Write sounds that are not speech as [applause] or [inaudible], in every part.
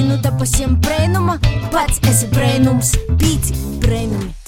Gaidinu te pasiem brēnuma, pats esi brēnums, pīci brēnumi.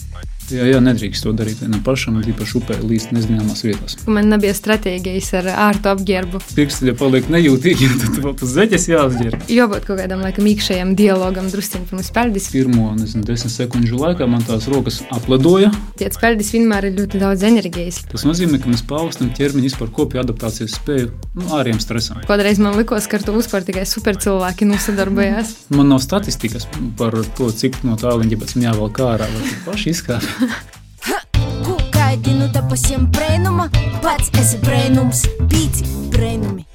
Jā, jā, nedrīkst to darīt vienam pašam, īpaši upē, līdz nezināmās vietās. Man nebija stratēģijas ar ārtu apģērbu. Pirksti, ja paliek nejūtīgi, [laughs] tad vēl tas zeķes jāapģērb. Jābūt kaut kādam laikam iekšējam dialogam, drusciņš pirms spēļas. Pirmo, nezinu, desmit sekundžu laikā man tās rokas apladoja. Tie spēļas vienmēr ir ļoti daudz enerģijas. Tas nozīmē, ka mēs paaugstinām ķermeņa vispār kopju adaptācijas spēju nu, āriem stresam. Kādreiz man likās, ka ar to uzpār tikai super cilvēki nosadarbojās. Man nav statistikas par to, cik no tāliņa pēc tam jāvelk ārā, vai paši izkāp. Ku gaidinu te pasiem brēnuma, pats esi brēnums, pīci brēnumi.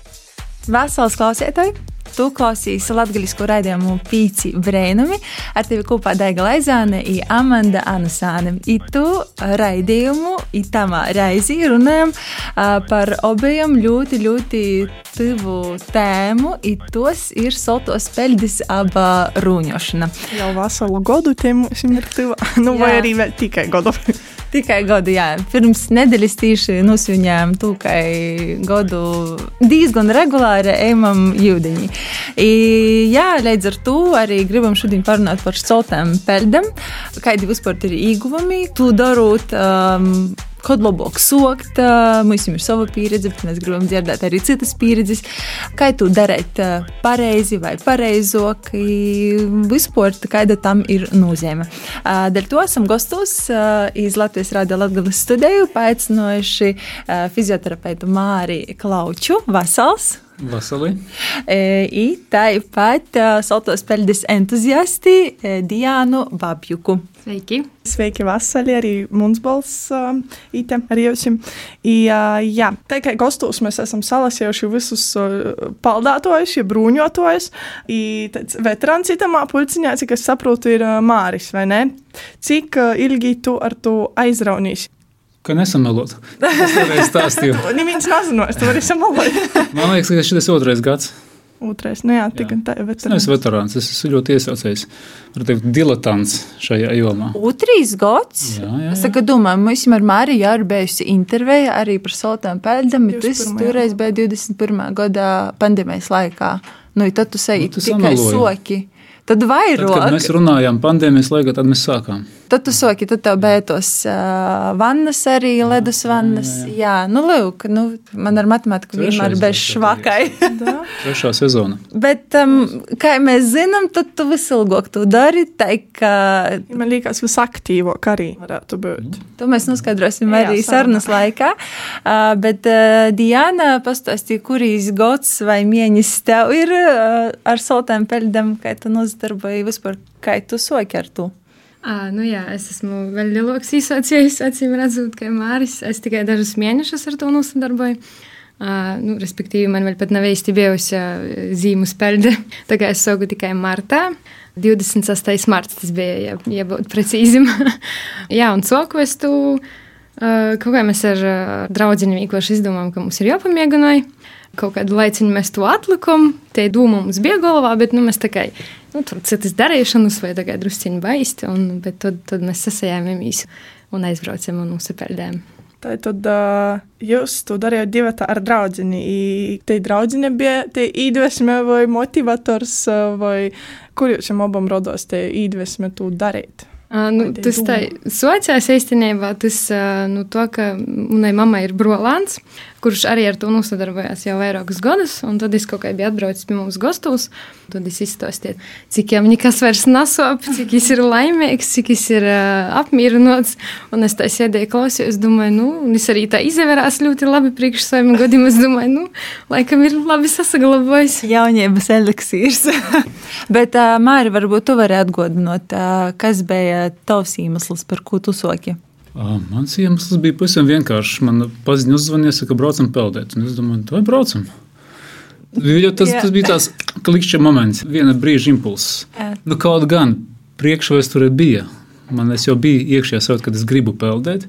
Vesels klausētāji! Tu klausīsi latviešu raidījumu Pīci Brēnumi. Ar tevi kopā Daiga Laizāne un Amanda Anusāne. I tu raidījumu, i tamā reizi runājam par obiem ļoti, ļoti tuvu tēmu, i tos ir soltos peļdis aba rūņošana. Jau veselu godu tiem ir tuva, [laughs] nu vai arī tikai godu. Tikai gadu, jā. Pirms nedēļas tieši nosviņām to, ka gadu diezgan regulāri ejam jūdeņi. I, jā, līdz ar to arī gribam šodien parunāt par soltām peļdēm, kādi vispār ir ieguvumi, to darot. Um, Kad labāk sokt, mums ir sava pieredze, bet mēs gribam dzirdēt arī citas pieredzes. Kā to darīt pareizi vai pareizāk, vispār kāda tam ir nozīme. Dēļ to esam gastos iz Latvijas Rādio Latvijas studiju, paaicinojuši ā, fizioterapeitu Māri Klauču, Vasals. Vasarī. [laughs] E, I tāpat uh, Saltos peļņas entuziasti e, Diānu Babjuku. Sveiki! Sveiki, Vasarī, arī mums balss uh, ite ar jums. I, jā, tā kā gastos mēs esam salasījuši visus paldātojus, ja brūņotojus. Veterāns itamā pulciņā, cik es saprotu, ir Māris, vai ne? Cik ilgi tu ar to aizraunīsi? Ka nesamelot. Es tev stāstīju. [laughs] Neviens nezina, es to varu samalot. [laughs] Man liekas, ka šis ir otrais gads. Otrais, nu jā, tik un tā ir Es neesmu veterāns, es esmu ļoti iesaistīts. Var teikt, diletants šajā jomā. Otrīs gads. Jā, jā, Es jā. tagad domāju, mums ar Māriju ir bijusi intervija arī par saltām peļņām, bet tas 21. toreiz bija 21. gada pandēmijas laikā. Nu, tad tu sēji Nu, tu tikai sameloji. soki. Tad Tad, vairāk. kad mēs runājām pandēmijas laikā, tad mēs sākām. Tad tu soki, tad tev bija tos uh, vannas arī, ledus vannas. Jā, jā. nu, lūk, nu, man ar matemātiku Trešais vienmēr bez jā, švakai. [laughs] Trešā sezona. Bet, um, kā mēs zinām, tad tu visilgāk to dari, tā kā Man liekas, visaktīvāk arī varētu būt. to mēs noskaidrosim Jā, arī sarunas laikā. Uh, bet uh, Diana pastāstīja, kurīs gads vai mēnesis tev ir uh, ar saltām peļdēm, kā tu nozadarboji vispār, kā tu soki ar to. À, nu jā, es esmu vēl lielāks īsācējs, acīm redzot, ka Māris. Es tikai dažus mēnešus ar to nosadarboju. Uh, nu, respektīvi, man vēl pat nav īsti bijusi zīmu spēļde. [laughs] Tā kā es saugu tikai martā. 26. marts tas bija, ja, ja būtu precīzi. [laughs] jā, un soku es tu. Uh, kaut kā mēs ar uh, draugiem vienkārši izdomājām, ka mums ir jāpamieganai. Kaut kādu laiciņu mēs to atlikām. Tie doma mums bija galvā, bet nu, mēs tā kā nu, tur citas darīšanas vai kā drusciņi baisti. Un, bet tad, tad mēs sasējāmies un aizbraucam un uzsapēldējām. Tā tad uh, jūs to darījāt divi ar draugu. Tie draugi bija tie iedvesme vai motivators, vai kur jūs abam rados tie iedvesme to darīt? Nu, tas tā sociāls īstenībā, tas nu, to, ka manai mammai ir brolāns, kurš arī ar to nosadarbojās jau vairākus gadus, un tad es kaut kā biju atbraucis pie mums gastos, tad es izstāstīju, cik viņam nekas vairs nesop, cik viņš ir laimīgs, cik viņš ir uh, apmierināts, un es tā sēdēju klausījos, domāju, nu, es arī tā izvērās ļoti labi priekš saviem gadiem, es domāju, nu, laikam ir labi sasaglabājis. Jaunības eliksīrs. Bet, uh, Māri, varbūt tu vari atgādināt, uh, kas bija tavs iemesls, par ko tu soki. Mans iemesls bija pavisam vienkāršs. Man paziņoja, uzzvanīja, ka braucam peldēt. Un es domāju, vai braucam? Jo tas, tas bija tāds klikšķa moments, viena brīža impulss. Nu, kaut gan priekšvēsture bija. Man jau biju iekšā sajūta, ka es gribu peldēt.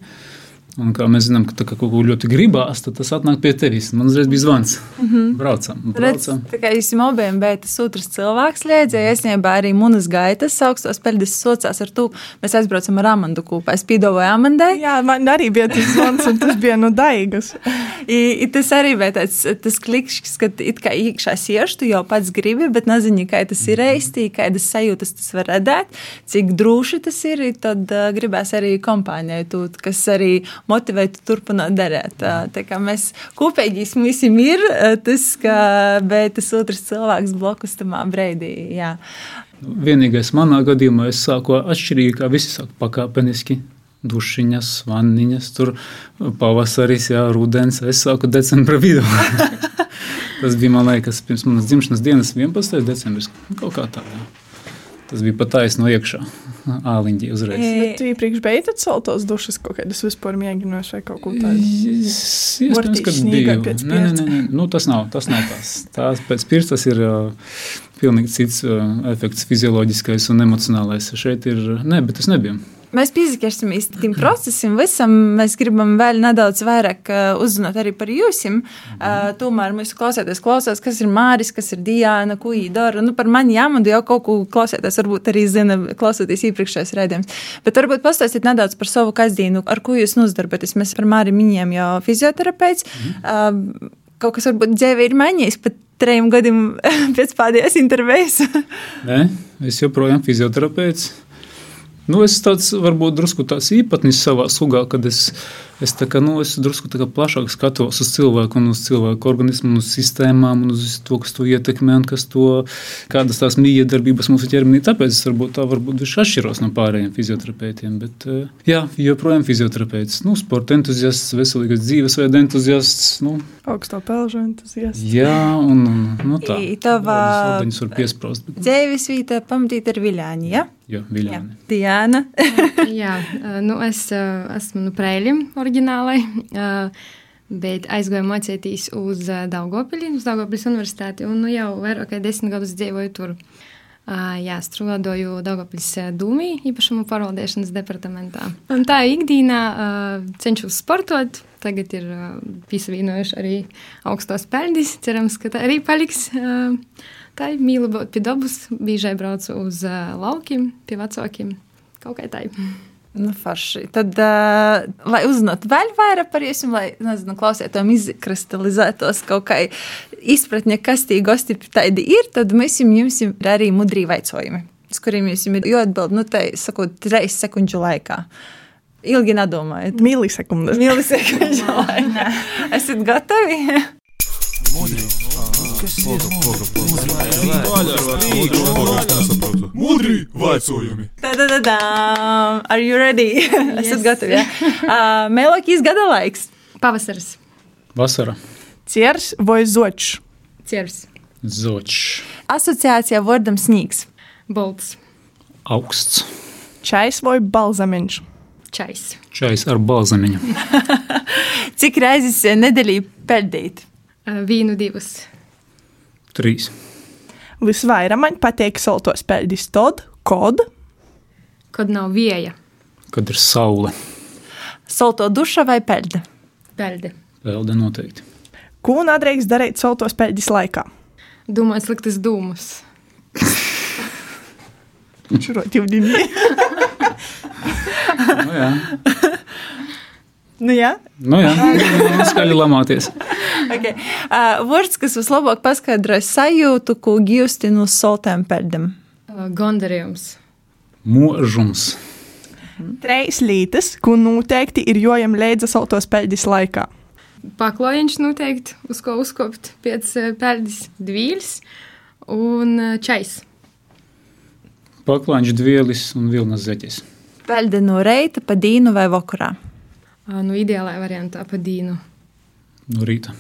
Un kā mēs zinām, ka tā kā kaut ko ļoti gribās, tad tas atnāk pie tevis. Man uzreiz bija zvans. Mm -hmm. Braucam, Redz, braucam. tā kā jūs abiem bijat tas otrs cilvēks, liedzēja, iesniegā arī munas gaitas, augstos peļģes sociās ar to. Mēs aizbraucam ar Amandu kopā. Es pīdoju Amandai. Jā, man arī bija tas zvans, un tas bija no daigas. [laughs] I, i tas arī bija tāds tas klikšķis, ka it kā iekšā sieši tu jau pats gribi, bet nezini, kā tas ir īsti, kādas sajūtas tas var radīt, cik droši tas ir. Tad uh, gribēs arī kompānijai tūt, kas arī motivē tu turpināt darīt. Tā, kā mēs kopīgi visam ir uh, tas, ka bet tas otrs cilvēks blokus tamā breidī. Jā. Vienīgais manā gadījumā es sāku atšķirīgi, kā visi sāk pakāpeniski. Dušiņas, vanniņas, tur pavasaris, jā, rudens. Es sāku decembra vidū. [laughs] Tas bija, man liekas, pirms manas dzimšanas dienas, 11. decembris. Kaut kā tā. Jā. Tas bija pat taisno iekšā. Āliņģī uzreiz. Bet tu iepriekš beidzot saltos dušas kaut kādas vispār mēģinājumus vai kaut ko tādu. Es- Iespējams, ka pēc Nē, nē, nē, nē. Nu, tas nav tas. Nav tas. Tās pēc pirts tas ir uh, pilnīgi cits uh, efekts, fizioloģiskais un emocionālais. Šeit ir, nē, bet tas nebija. Mēs pieskarsimies tam procesam, visam. Mēs gribam vēl nedaudz vairāk uh, uzzināt arī par jums. Uh, tomēr mūsu klausēties, klausās, kas ir Māris, kas ir Diana, ko viņa dara. Nu, par mani jāmadu jau kaut ko klausēties, varbūt arī zina, klausoties iepriekšējos raidījumos. Bet varbūt pastāstīt nedaudz par savu kasdienu, ar ko jūs nodarbojaties. Mēs par Māri minējām jau fizioterapeits. Uh, kaut kas varbūt dzīvē ir mainījies pat trejiem gadiem [laughs] pēc pēdējās intervijas. Nē, es joprojām esmu fizioterapeits. Nu, es tāds varbūt drusku tāds īpatnis savā sugā, kad es, es, kā, nu, es drusku plašāk skatos uz cilvēku un uz cilvēku organismu, un uz sistēmām, un uz to, kas to ietekmē, un kas to, kādas tās miedarbības mūsu ķermenī. Tāpēc es varbūt tā varbūt atšķiros no pārējiem fizioterapeitiem. Bet, eh, jā, joprojām fizioterapeits, nu, sporta entuziasts, veselīgas dzīvesveida entuziasts. Nu, Augsto pelžu entuziasts. jā, un, un nu, tā. Tavā- Viņus var piesprost. Bet, Dzīves vieta pamatīt ar Viļāņu. Ja? jā, viļāni. Diana. [laughs] Jā, nu es ā, esmu no Prēļiem oriģinālai, ā, bet aizgāju mācīties uz ā, Daugopili, uz Daugopils universitāti, un nu jau vairāk kā desmit gadus dzīvoju tur. Ā, Jā, strādāju Daugopils dūmī, īpašumu pārvaldīšanas departamentā. Un tā ikdienā ā, cenšos sportot. Tagad ir ā, piesavienojuši arī augstos peļņas. Cerams, ka tā arī paliks. ā, Tā ir būt pie dabas, biežai braucu uz ā, laukiem, pie vecākiem. Kaut kā tā. Nu, forši. Tad, uh, lai uzzinātu vēl vairāk par jums, lai nezinu, klausītājiem izkristalizētos kaut kā izpratne, kas tie gosti tādi ir, tad mēs jums ir arī mudrī vaicojumi, uz kuriem jums ir jāatbild, nu, tā sakot, reizes sekundžu laikā. Ilgi nedomājiet. Milisekundes. Milisekundžu laikā. Esat gatavi? Mudri vaicojumi! Tā-tā-tā-tā! Are you ready? Esat gatavi? Ja? Uh, Melokijas gada laiks. Pavasaris, Vasara. Ciers vai zočs? ķers, Zočs. Asociācijā vārdam sniegs. bolts, Augsts. Čais vai balzamiņš? čais, Čais ar balzamiņu. [laughs] Cik reizes nedēļā pēdīt? ā, vīnu divus, Trīs. Visvairāk man patīk saltos peļģis tad, kad kad nav vieja, Kad ir saule. Solto duša vai pēda? pelde. Pelde noteikti. ko nedrīkst darīt saltos peļģis laikā. Domāju, sliktas dūmus. Šurot jau divi. Nu, jā, Nu, jā. nu, jā. skaļi lamāties. Okay. Uh, Vārds, kas vislabāk paskaidroja sajūtu, ko gūsti no soltēm pēdām. Ā, Gandarījums, Mūžums. Treis lītas, ko noteikti ir jojam līdzi saltos peļģis laikā. paklājiņš noteikti, uz ko uzkopt pēc ā, peldes dvīļs un ā, čais. Paklāņš, dvielis un vilnas zeķis. Pēda no reita, pa dīnu vai vakarā. Nu, ideālā variantā pa dīnu. No rīta.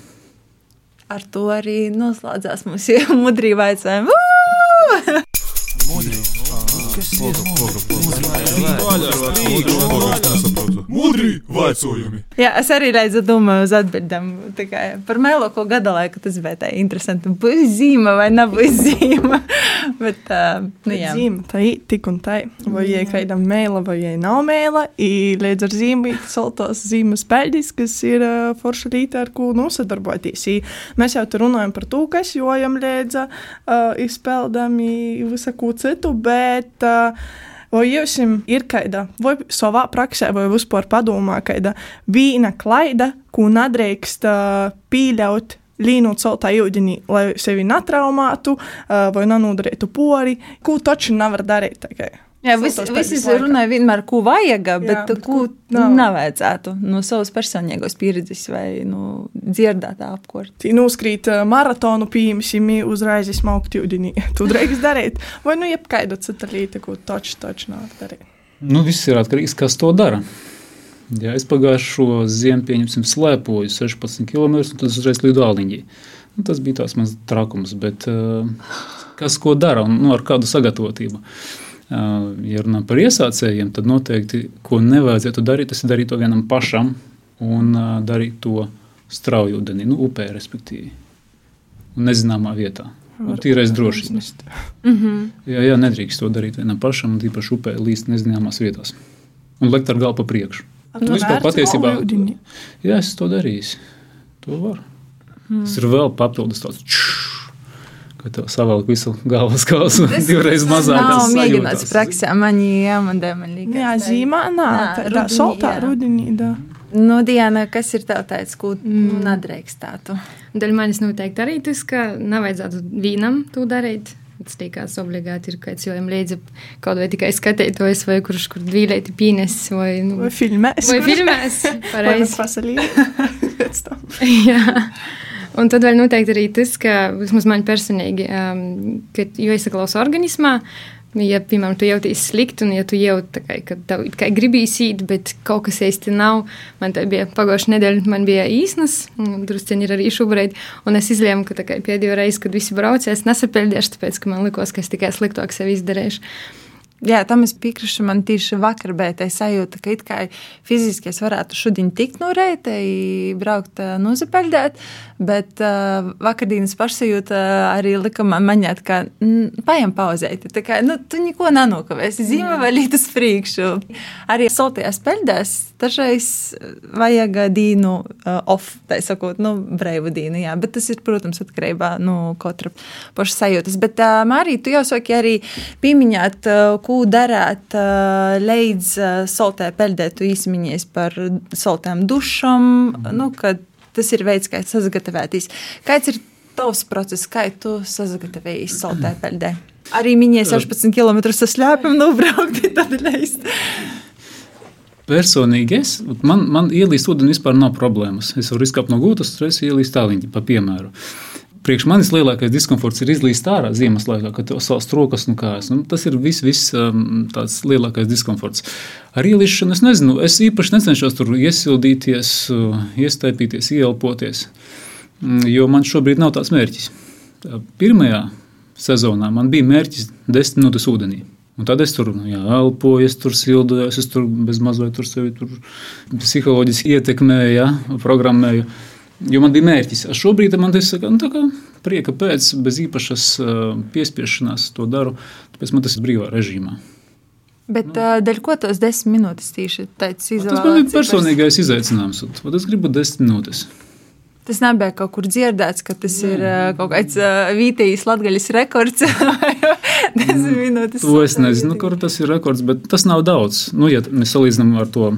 Ar to arī noslēdzās mūsu [laughs] mudrī vaicājumi. Mudri Gudri vaicojumi. Jā, es arī redzu, domāju, uz atbildēm. Par mēloko gada laiku tas bija tā interesanti. Būs zīme vai nebūs zīme. [laughs] Bet, uh, nu, jā. Zīme, tā ir tik un tā. Vai jai kādam mēla, vai jai nav mēla. I līdz ar zīmi saltos zīmes peļģis, kas ir uh, forša rīta, ar ko nosadarboties. I mēs jau tur runājam par to, kas jojam līdz uh, izpeldam, visaku citu, bet. Uh, Vai jums ir kāda, vai savā praksē, vai vispār padomā, kāda vīna klaida, ko nedrīkst pieļaut līnot saltā ūdenī, lai sevi netraumātu uh, vai nenodarītu pori, ko taču nevar darīt. Tikai. Jā, visi, visi runāja vienmēr, ko vajag, bet, jā, bet ko nav. nevajadzētu no savas personīgās pieredzes vai no dzirdētā apkārt. Tī noskrīt maratonu, pieņemsim, uzreiz smaukt ūdenī. [laughs] Tu drīkst darīt, vai nu jebkādu citu lietu, ko taču, taču nav darīt. Nu, viss ir atkarīgs, kas to dara. Ja es pagājušo ziemu, pieņemsim, slēpoju 16 km, tad es uzreiz lidu āliņģī. Nu, tas bija tās mans trakums, bet uh, kas ko dara un nu, ar kādu sagatavotību. Uh, Ja runā par iesācējiem, tad noteikti, ko nevajadzētu darīt, tas ir darīt to vienam pašam un darīt to strauji ūdenī, nu, upē, respektīvi, un nezināmā vietā. Tīrais drošības. Mm -hmm. jā, jā, nedrīkst to darīt vienam pašam, un īpaši upē līdz nezināmās vietās. Un lekt ar galvu pa priekšu. Nu, vispār patiesībā, jā, es to darīju. To var. Mm. Tas ir vēl papildus tāds. Čš, ka tev savelk visu galvas kausu divreiz mazāk. Nav mēģināts praksē, man jāmandē, man liekas. Jā, zīmā, nā, tā soltā rudenī, da. Nu, Diana, kas ir tev tāds, ko mm. nedrīkstētu? Daļa manis noteikti arī tas, ka nevajadzētu vīnam to darīt. Tas liekas, obligāti ir kāds jau līdzi kaut vai tikai skatītājs, vai kurš kur dvīlēti pīnes, vai, nu, vai filmēs. Vai filmēs, [laughs] pareizi. [laughs] Jā. Un tad vēl noteikti arī tas, ka vismaz man personīgi, um, kad jo iesaklausa organismā, Ja, piemēram, tu jūties slikti, un ja tu jūti, ka tev kā gribīs īt, bet kaut kas īsti nav, man tā bija pagājušā nedēļa, man bija īsnas, drusciņi ir arī šobrīd, un es izlēmu, ka pēdējo reizi, kad visi brauc, es nesapeldēšu, tāpēc, ka man likās, ka es tikai sliktāk sev izdarīšu. Jā, tam es piekrītu. Man tieši vakar bija sajūta, ka it kā fiziski es varētu šodien tikt no reita, braukt, nozapeldēt, bet uh, vakardienas pašsajūta arī lika man maņāt, ka paiem pauzēt. Tā kā, nu, tu neko nenokavēsi, zīme vēl līdz priekšu. Arī soltajās peldēs dažreiz vajag dīnu uh, off, tā sakot, nu, brīvu dīnu, jā, bet tas ir, protams, atkarībā no nu, katra paša sajūtas. Bet, uh, Mārī, tu jau saki arī pieminēt, uh, ko darāt līdz soltē peldē, tu īsimiņies par soltēm dušam, mm. nu, tas ir veids, kā sagatavoties. Kāds ir tavs process, kā tu sagatavojies soltē peldē? Arī minies 16 km slēpam nobraukt, tad leist. Personīgi es, man, man ielīst ūdeni vispār nav problēmas. Es varu izkāpt no gūtas, es ielīstu tāliņu, pa piemēru. Uh, priekš manis lielākais diskomforts ir izlīst ārā ziemas laikā, kad tev sāls rokas un kājas. Nu, tas ir viss, viss um, tāds lielākais diskomforts. Ar ielīšanu es nezinu, es īpaši necenšos tur iesildīties, uh, iestaipīties, ieelpoties, mm, jo man šobrīd nav tāds mērķis. Pirmajā sezonā man bija mērķis 10 minūtes ūdenī. Un tad es tur nu, jā, elpoju, es tur sildojos, es tur bez mazliet tur sevi psiholoģiski ietekmēju, ja, programmēju. Jo man bija mērķis. Šobrīd man tas ir nu, prieka pēc, bez īpašas piespiešanās to daru. Tāpēc man tas ir brīvā režīmā. Bet nu. dēļ ko tos desmit minūtes tieši tāds izvēlēts? Tas man bija personīgais izaicinājums. Es gribu desmit minūtes. Tas nebija kaut kur dzirdēts, ka tas ir uh, kaut kāds uh, vītīs latgaļas rekords. [laughs] Desmit minūtes. To es nezinu, kur tas ir rekords, bet tas nav daudz. Nu, ja mēs salīdzinām ar to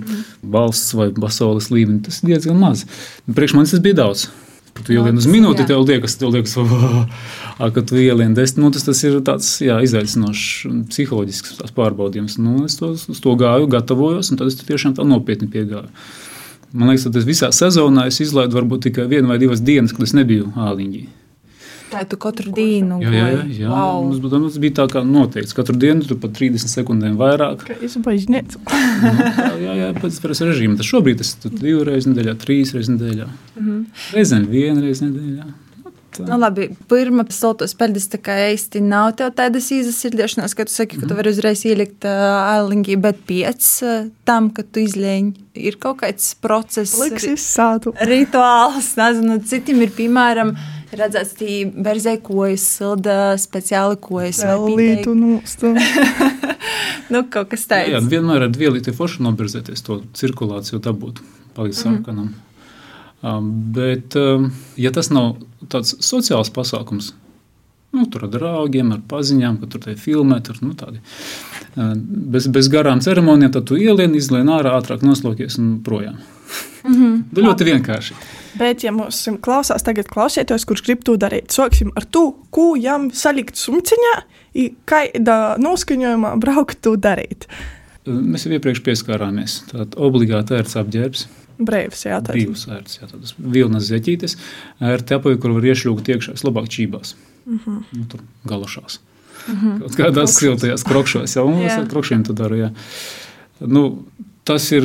valsts vai pasaules līmeni, tas ir diezgan maz. Priekš manis tas bija daudz. Tu ielien uz minūti, tev liekas, tev liekas, ka tu ielien desmit minūtes. Tas ir tāds jā, izaicinošs psiholoģisks pārbaudījums. Nu, es to, uz to gāju, gatavojos, un tad es tiešām tā nopietni piegāju. Man liekas, tas visā sezonā es izlaidu varbūt tikai vienu vai divas dienas, kad es nebiju āliņģī. Tā tu katru dienu. Jā, jā, jā. Wow. Mums, mums bija tā kā noteikts. Katru dienu tur pat 30 sekundēm vairāk. Es baidīju. [laughs] jā, jā, pēc tam režīma. Tas šobrīd tas ir divas reizes nedēļā, trīs reizes nedēļā. Mm -hmm. Reizēm vienu reizi nedēļā. Nu, labi, pirmā siltos peļņas tā kā īsti nav tādas izsirdošanās, ka tu saki, ka tu vari uzreiz ielikt uh, ailiņķi, bet pēc uh, tam, kad tu izlēņi, ir kaut kāds process, Liks izsātu. rituāls, nezinu, citiem ir, piemēram, redzēts, tī berzē kojas, silda speciāli kojas. vai Lītu nūstu. [laughs] Nu, kaut kas Jā, jā, tāds. vienmēr ar vielīti forši nobirzēties to cirkulāciju dabūt, palikt sarkanam. Um, bet, um, ja tas nav tāds sociāls pasākums, nu, tur ar draugiem, ar paziņām, ka tur ir filmē, tur nu, tādi. Bez, bez garām ceremonijām, tad tu ielien, izlien ārā, ātrāk noslokies un projām. [laughs] Mm -hmm. ļoti vienkārši. Bet, ja mums klausās, tagad klausieties, kurš grib to darīt, sāksim ar to, ko jām salikt sumciņā, i kādā noskaņojumā braukt to darīt. Mēs jau iepriekš pieskārāmies. Tātad obligāti ērts apģērbs, Brīvs, jā, tāds. brīvs ērts, jā, tādas vilnas zeķītes, ērti apavi, kur var iešļūt iekšā, labāk čībās, mm -hmm. nu, tur galošās. Mm -hmm. Kaut kādās siltajās krokšos, jau mums ar krokšiem to daru, jā. Nu, Tas ir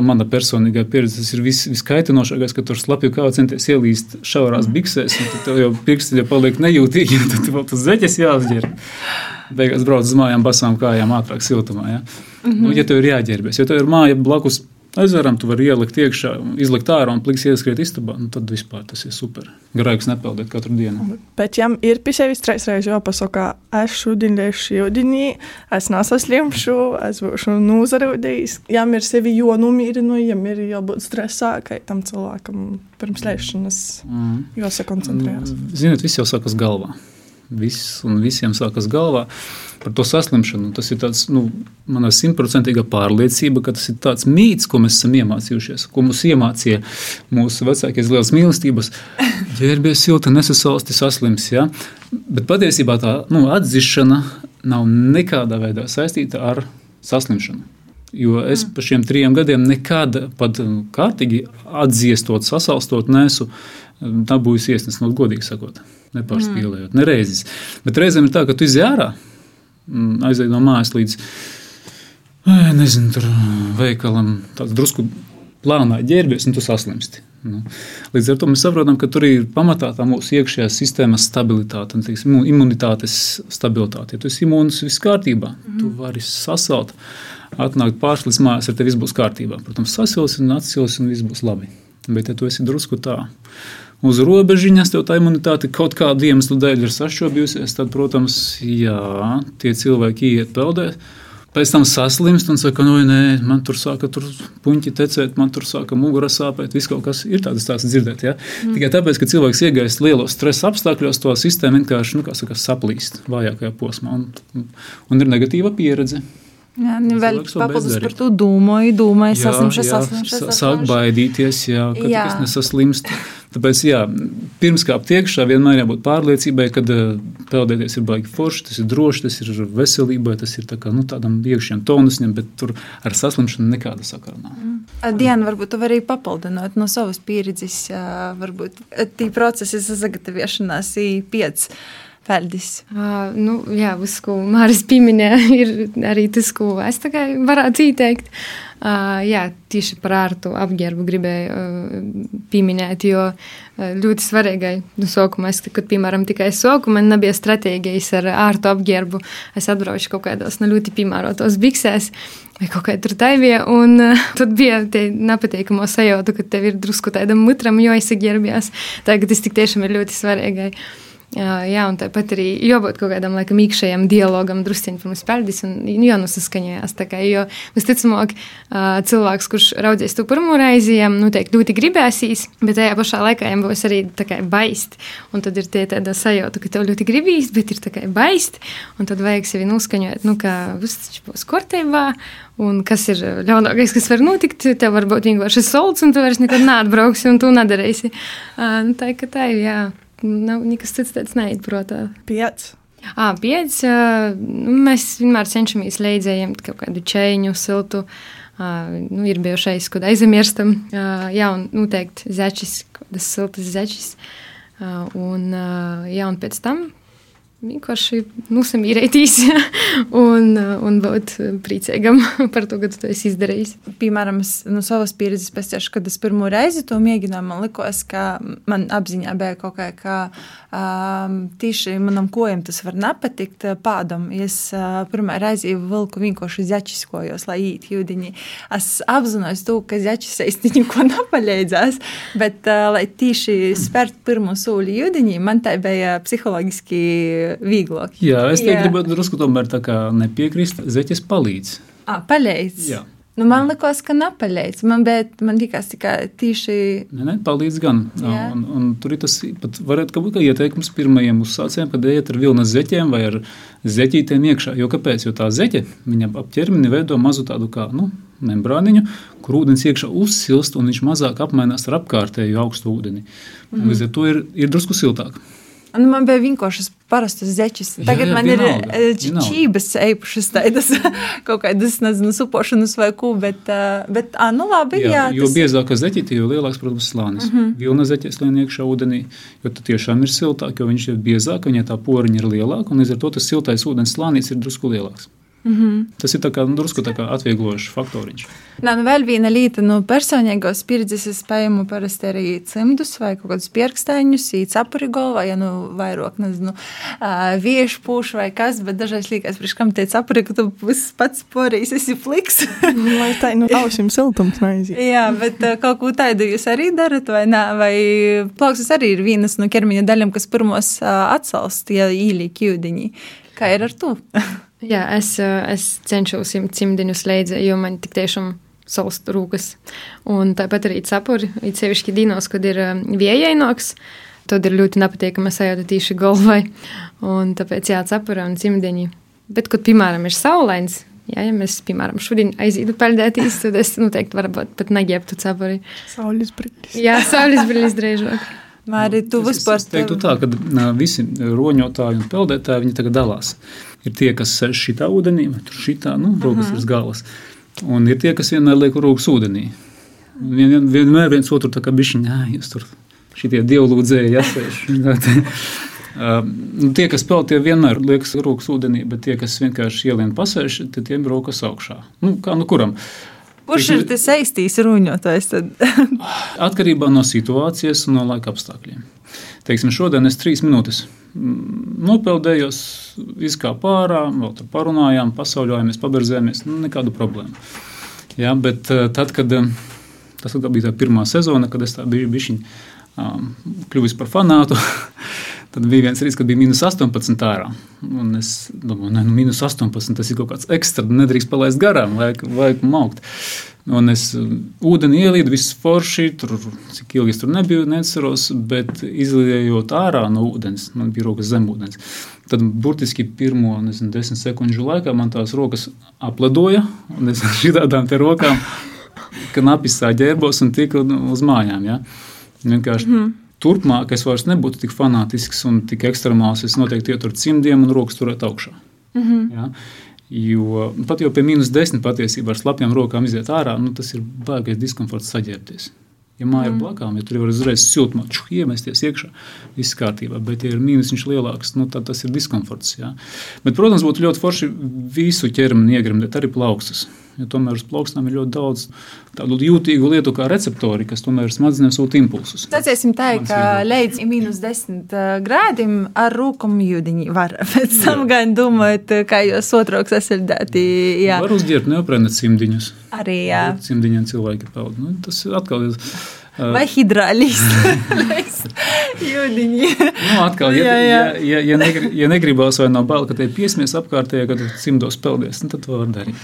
mana personīgā pieredze. Tas ir vis, viskaitinošākais, ka tur slapju kā centies ielīst šaurās biksēs, un tad jau pirksti jau paliek nejūtīgi, [laughs] un tad vēl tas zeķes jāapģērb. Beigās brauc uz mājām basām kājām ātrāk siltumā. Ja? Mm -hmm. nu, ja tev ir jāģērbjas, jo tev ir māja blakus ezeram, tu vari ielikt iekšā, izlikt ārā un pliks ieskriet istabā, nu, tad vispār tas ir super. Graiks nepeldēt katru dienu. Bet jām ir pie sevis reizes jāpasaka, es šodien liešu jūdiņī, es nesaslimšu, es būšu nozarūdījis. Jām ir sevi jānomierinu, jām ir jābūt stresā, ka tam cilvēkam pirms lēšanas Mm. jāsakoncentrējas. Ziniet, viss jau sākas galvā. Viss un visiem sākas galvā par to saslimšanu. Tas ir tāds, nu, man ir simtprocentīga pārliecība, ka tas ir tāds mīts, ko mēs esam iemācījušies, ko mums iemācīja mūsu vecākie liels mīlestības. [laughs] Ģērbies silti, nesasalsti, saslims. Ja? Bet patiesībā tā nu, atzīšana nav nekādā veidā saistīta ar saslimšanu. Jo es par šiem trim gadiem nekad pat um, kārtīgi atzīstot, sasalstot, nesu dabūjis iesnas, no godīgi sakot, nepārspīlējot, nereizes. Bet reizēm ir tā, ka tu izjāri ārā, mm, aizej no mājas līdz, nezinu, veikalam, tāds drusku plānā ģērbies, un tu saslimsti. Nu, līdz ar to mēs saprotam, ka tur ir pamatā tā mūsu iekšējā sistēmas stabilitāte, un, teiksim, imu- imunitātes stabilitāte. Ja tu esi imūns, viss kārtībā, mm. tu vari sasalt, atnākt pāris līdz mājās, ar tevi viss būs kārtībā. Protams, sasils un atsils, un viss būs labi. Bet, ja tu esi drusku tā uz robežiņas, tev tā imunitāte kaut kādu iemeslu dēļ ir sašķobījusies, tad, protams, jā, tie cilvēki iet peldēt. Pēc tam saslimst un saka, no, nē, man tur sāka tur puņķi tecēt, man tur sāka mugura sāpēt. Viss kaut kas ir tāds, tāds dzirdēt. Ja? Mm. Tikai tāpēc, ka cilvēks iegājis lielos stresa apstākļos, to sistēmu vienkārši nu, saka, saplīst vājākajā posmā. Un, un ir negatīva pieredze. Jā, nu, vēl papildus par to domāju, domāju, saslimšu, saslimšu, sa- Sāk baidīties, jā, ka Jā. tas nesaslimst. Tāpēc, jā, pirms kāpt iekšā, vienmēr jābūt pārliecībai, ka eh, peldēties ir baigi forši, tas ir droši, tas ir veselībai, tas ir tā kā, nu, tādam iekšējam tonusam, bet tur ar saslimšanu nekāda sakara nav. Diena, varbūt tu vari papildināt no savas pieredzes, varbūt tī procesi sagatavošanās į piec peldis. Uh, nu, jā, uz ko Māris pieminēja, [laughs] ir arī tas, ko es tikai varētu ieteikt. Uh, jā, tieši par ārtu apģērbu gribēju uh, pieminēt, jo uh, ļoti svarīgai nu, sākumā, es, kad, piemēram, tikai soku, man nebija stratēģijas ar ārtu apģērbu. Es atbraucu kaut kādos nu, ļoti piemērotos biksēs. Vai kaut kā tur bija. Un uh, tad bija tā nepatīkama sajūta, ka tev ir drusku tādam mutram jāizsaģērbjas. Tagad tas tik tiešām ir ļoti svarīgi. Jā, jā, un tāpat arī jābūt kaut kādam laikam, iekšējam dialogam, druskuļi pirms spēļas, un jānosaskaņojas. Tā kā, jo visticamāk, cilvēks, kurš raudzīs to pirmo reizi, viņam noteikti ļoti gribēsīs, bet tajā pašā laikā viņam būs arī baist. Un tad ir tie tāda sajūta, ka tev ļoti gribīs, bet ir kā baist, un tad vajag sevi noskaņot, nu, ka viss būs kārtībā. Un kas ir ļaunākais, kas var notikt? Tev var būt vienkārši solts, un tu vairs nekad neatbrauksi, un tu nedarīsi. Nu, tā ir tā, jā. Nav nekas cits tāds. Pieci. Ah, pieci. Uh, nu, mēs vienmēr cenšamies leidzējiem kaut kādu čēņu, siltu. Uh, nu, ir bijušais, kad aizmirstam. Uh, jā, un noteikti zečis, kādas siltas zečis. Uh, un, uh, jā, un pēc tam vienkārši nusamīrētīs [laughs] un, un būt priecīgam [laughs] par to, ka tu to esi izdarījis. Piemēram, es no savas pieredzes pēc kad es pirmo reizi to mēģināju, man likās, ka man apziņā bija kaut kā, ka um, tieši manam kojam tas var nepatikt pādam. Es uh, pirmā reizi vilku vienkārši zaķiskojos, lai īt jūdiņi. Es apzinos to, ka zaķis īsti neko [laughs] nepaļēdzās, bet uh, lai tieši spērt pirmo soli jūdiņi, man tā bija psiholoģiski vieglāk. Jā, es te gribētu drusku tomēr tā kā nepiekrist. Zeķis palīdz. À, palīdz. Jā. Nu, man liekas, ka nepaļēdz. Man, bet, man liekas, tikai tīši. Nē, nē, palīdz gan. Jā. Un, un tur ir tas pat varētu būt kā ieteikums pirmajiem uzsācējiem, kad ejiet ar vilnas zeķiem vai ar zeķītēm iekšā. Jo kāpēc? Jo tā zeķe, viņa ap ķermeni veido mazu tādu kā, nu, membrāniņu, kur ūdens iekšā uzsilst un viņš mazāk apmainās ar apkārtēju augstu ūdeni. Mm. Līdz ar to ir, ir drusku siltāk. Nu, man bija vienkārši parastas zeķis. Tagad jā, jā, man vienalga, ir čības eipušas, tādas [laughs] kaut kādas, nezinu, supošanas vai ko, bet, bet ā, nu labi, jā. jā jo tas... biezāka zeķīte, jo lielāks, protams, slānis. Mm -hmm. Vilna zeķis lien iekšā ūdenī, jo tad tiešām ir siltāk, jo viņš ir biezāk, viņai tā poriņa ir lielāka, un līdz ar to tas siltais ūdens slānis ir drusku lielāks. Mm -hmm. Tas ir kā, nu, drusku atvieglojošs faktoriņš. Nā, nu, vēl viena lieta, no nu, personīgās pieredzes es spēju parasti arī cimdus vai kaut kādus pierakstēņus, īcapuri galvā, ja nu vairāk, nezinu, viešu pūšu vai kas, bet dažreiz liekas, priekš kam tie capuri, ka tu pats porīs esi pliks. Lai tā, nu, ausim siltums naiziet. Jā, bet kaut ko tādu jūs arī darat, vai nē, vai plauksas arī ir vienas no ķermeņa daļām, kas pirmos atsalst, ja īlī kļūdiņi. Kā ir ar to? Jā, es, es cenšos cimdiņus leidzēt, jo man tik tiešām salst rūkas. Un tāpat arī cepuri, it sevišķi dīnos, kad ir viejainoks. Tad ir ļoti nepatīkami sajūta tīši galvai. Un tāpēc jā, cepura un cimdiņi. Bet, kad, piemēram, ir saulains, Jā, ja mēs, piemēram, šodien aizietu peldēties, tad es noteikti varbūt pat neģērbtu cepuri. Saules brilles. Jā, saules brilles drēžāk. Māri, tu vispār teiktu tā, ka visi roņotāji un peldētāji, viņi tagad dalās. Ir tie, kas šitā ūdenī, vai tur šitā, nu, rokas ir galas. Un ir tie, kas vienmēr liek rokas ūdenī. Vien, vien, vienmēr viens otru tā kā bišķiņ, jā, jūs tur šitie dievlūdzēji jāsēž. Uh, [laughs] nu, tie, kas peld, tie vienmēr liekas rokas ūdenī, bet tie, kas vienkārši ielien pasēž, tad tiem rokas augšā. Nu, kā nu kuram? Kurš ir tas saistīs ruņotājs? [laughs] Atkarībā no situācijas un no laika apstākļiem. Teiksim, šodien es trīs minūtes mm, nopeldējos, izkāpu ārā, vēl tur parunājām, pasauļojāmies, paberzējāmies. Nu, nekādu problēmu. Jā, bet eh, tad, kad eh, tas bija tā pirmā sezona, kad es biju bišķiņ, um, kļuvis par fanātu, [laughs] Tad bija viens rīts, kad bija minus 18 ārā. Un es domāju, ka nu, minus 18 tas ir kaut kāds ekstra, nedrīkst palaist garām, vajag, vajag maukt. Un es uh, ūdeni ielīdu, viss forši, tur, cik ilgi es tur nebiju, neceros, bet izliejot ārā no ūdens, man bija rokas zem ūdens. Tad burtiski pirmo nezinu, desmit sekundžu laikā man tās rokas apledoja, un es ar šādām rokām knapi sāģērbos un tiku uz mājām. Ja? Vienkārši mm -hmm turpmāk es vairs nebūtu tik fanātisks un tik ekstremāls. Es noteikti ietu ar cimdiem un rokas turēt augšā. Mm -hmm. ja? Jo pat jau pie minus desmit patiesībā ar slapjām rokām iziet ārā, nu, tas ir baigais diskomforts saģērbties. Ja māja mm. ir blakām, ja tur var uzreiz siltumā iemesties iekšā, viss kārtībā. Bet, ja ir mīnus lielāks, nu, tad tas ir diskomforts. Jā. Bet, protams, būtu ļoti forši visu ķermeni iegremdēt, arī plaukstus. Ja tomēr uz plaukstām ir ļoti daudz tādu jūtīgu lietu, kā receptori, kas tomēr smadzenēm sūta impulsus. Sacīsim tā, ka līdz mīnus 10 grādiem ar rūkumu jūdiņu var. [laughs] Pēc tam gan domājot, kā jūs otroks esildēti. Jā. Var uzģērbt neoprēnēt cimdiņus. Arī, jā. Cimdiņiem cilvēki peld. Nu, tas atkal ir Vai hidrālis? Jūdiņi. nu, atkal, ja, jā, jā. ja, ja, ja, negri, ja negribās vai nav bail, ka te piesmies apkārtējā, kad cimdos peldies, nu, tad to var darīt.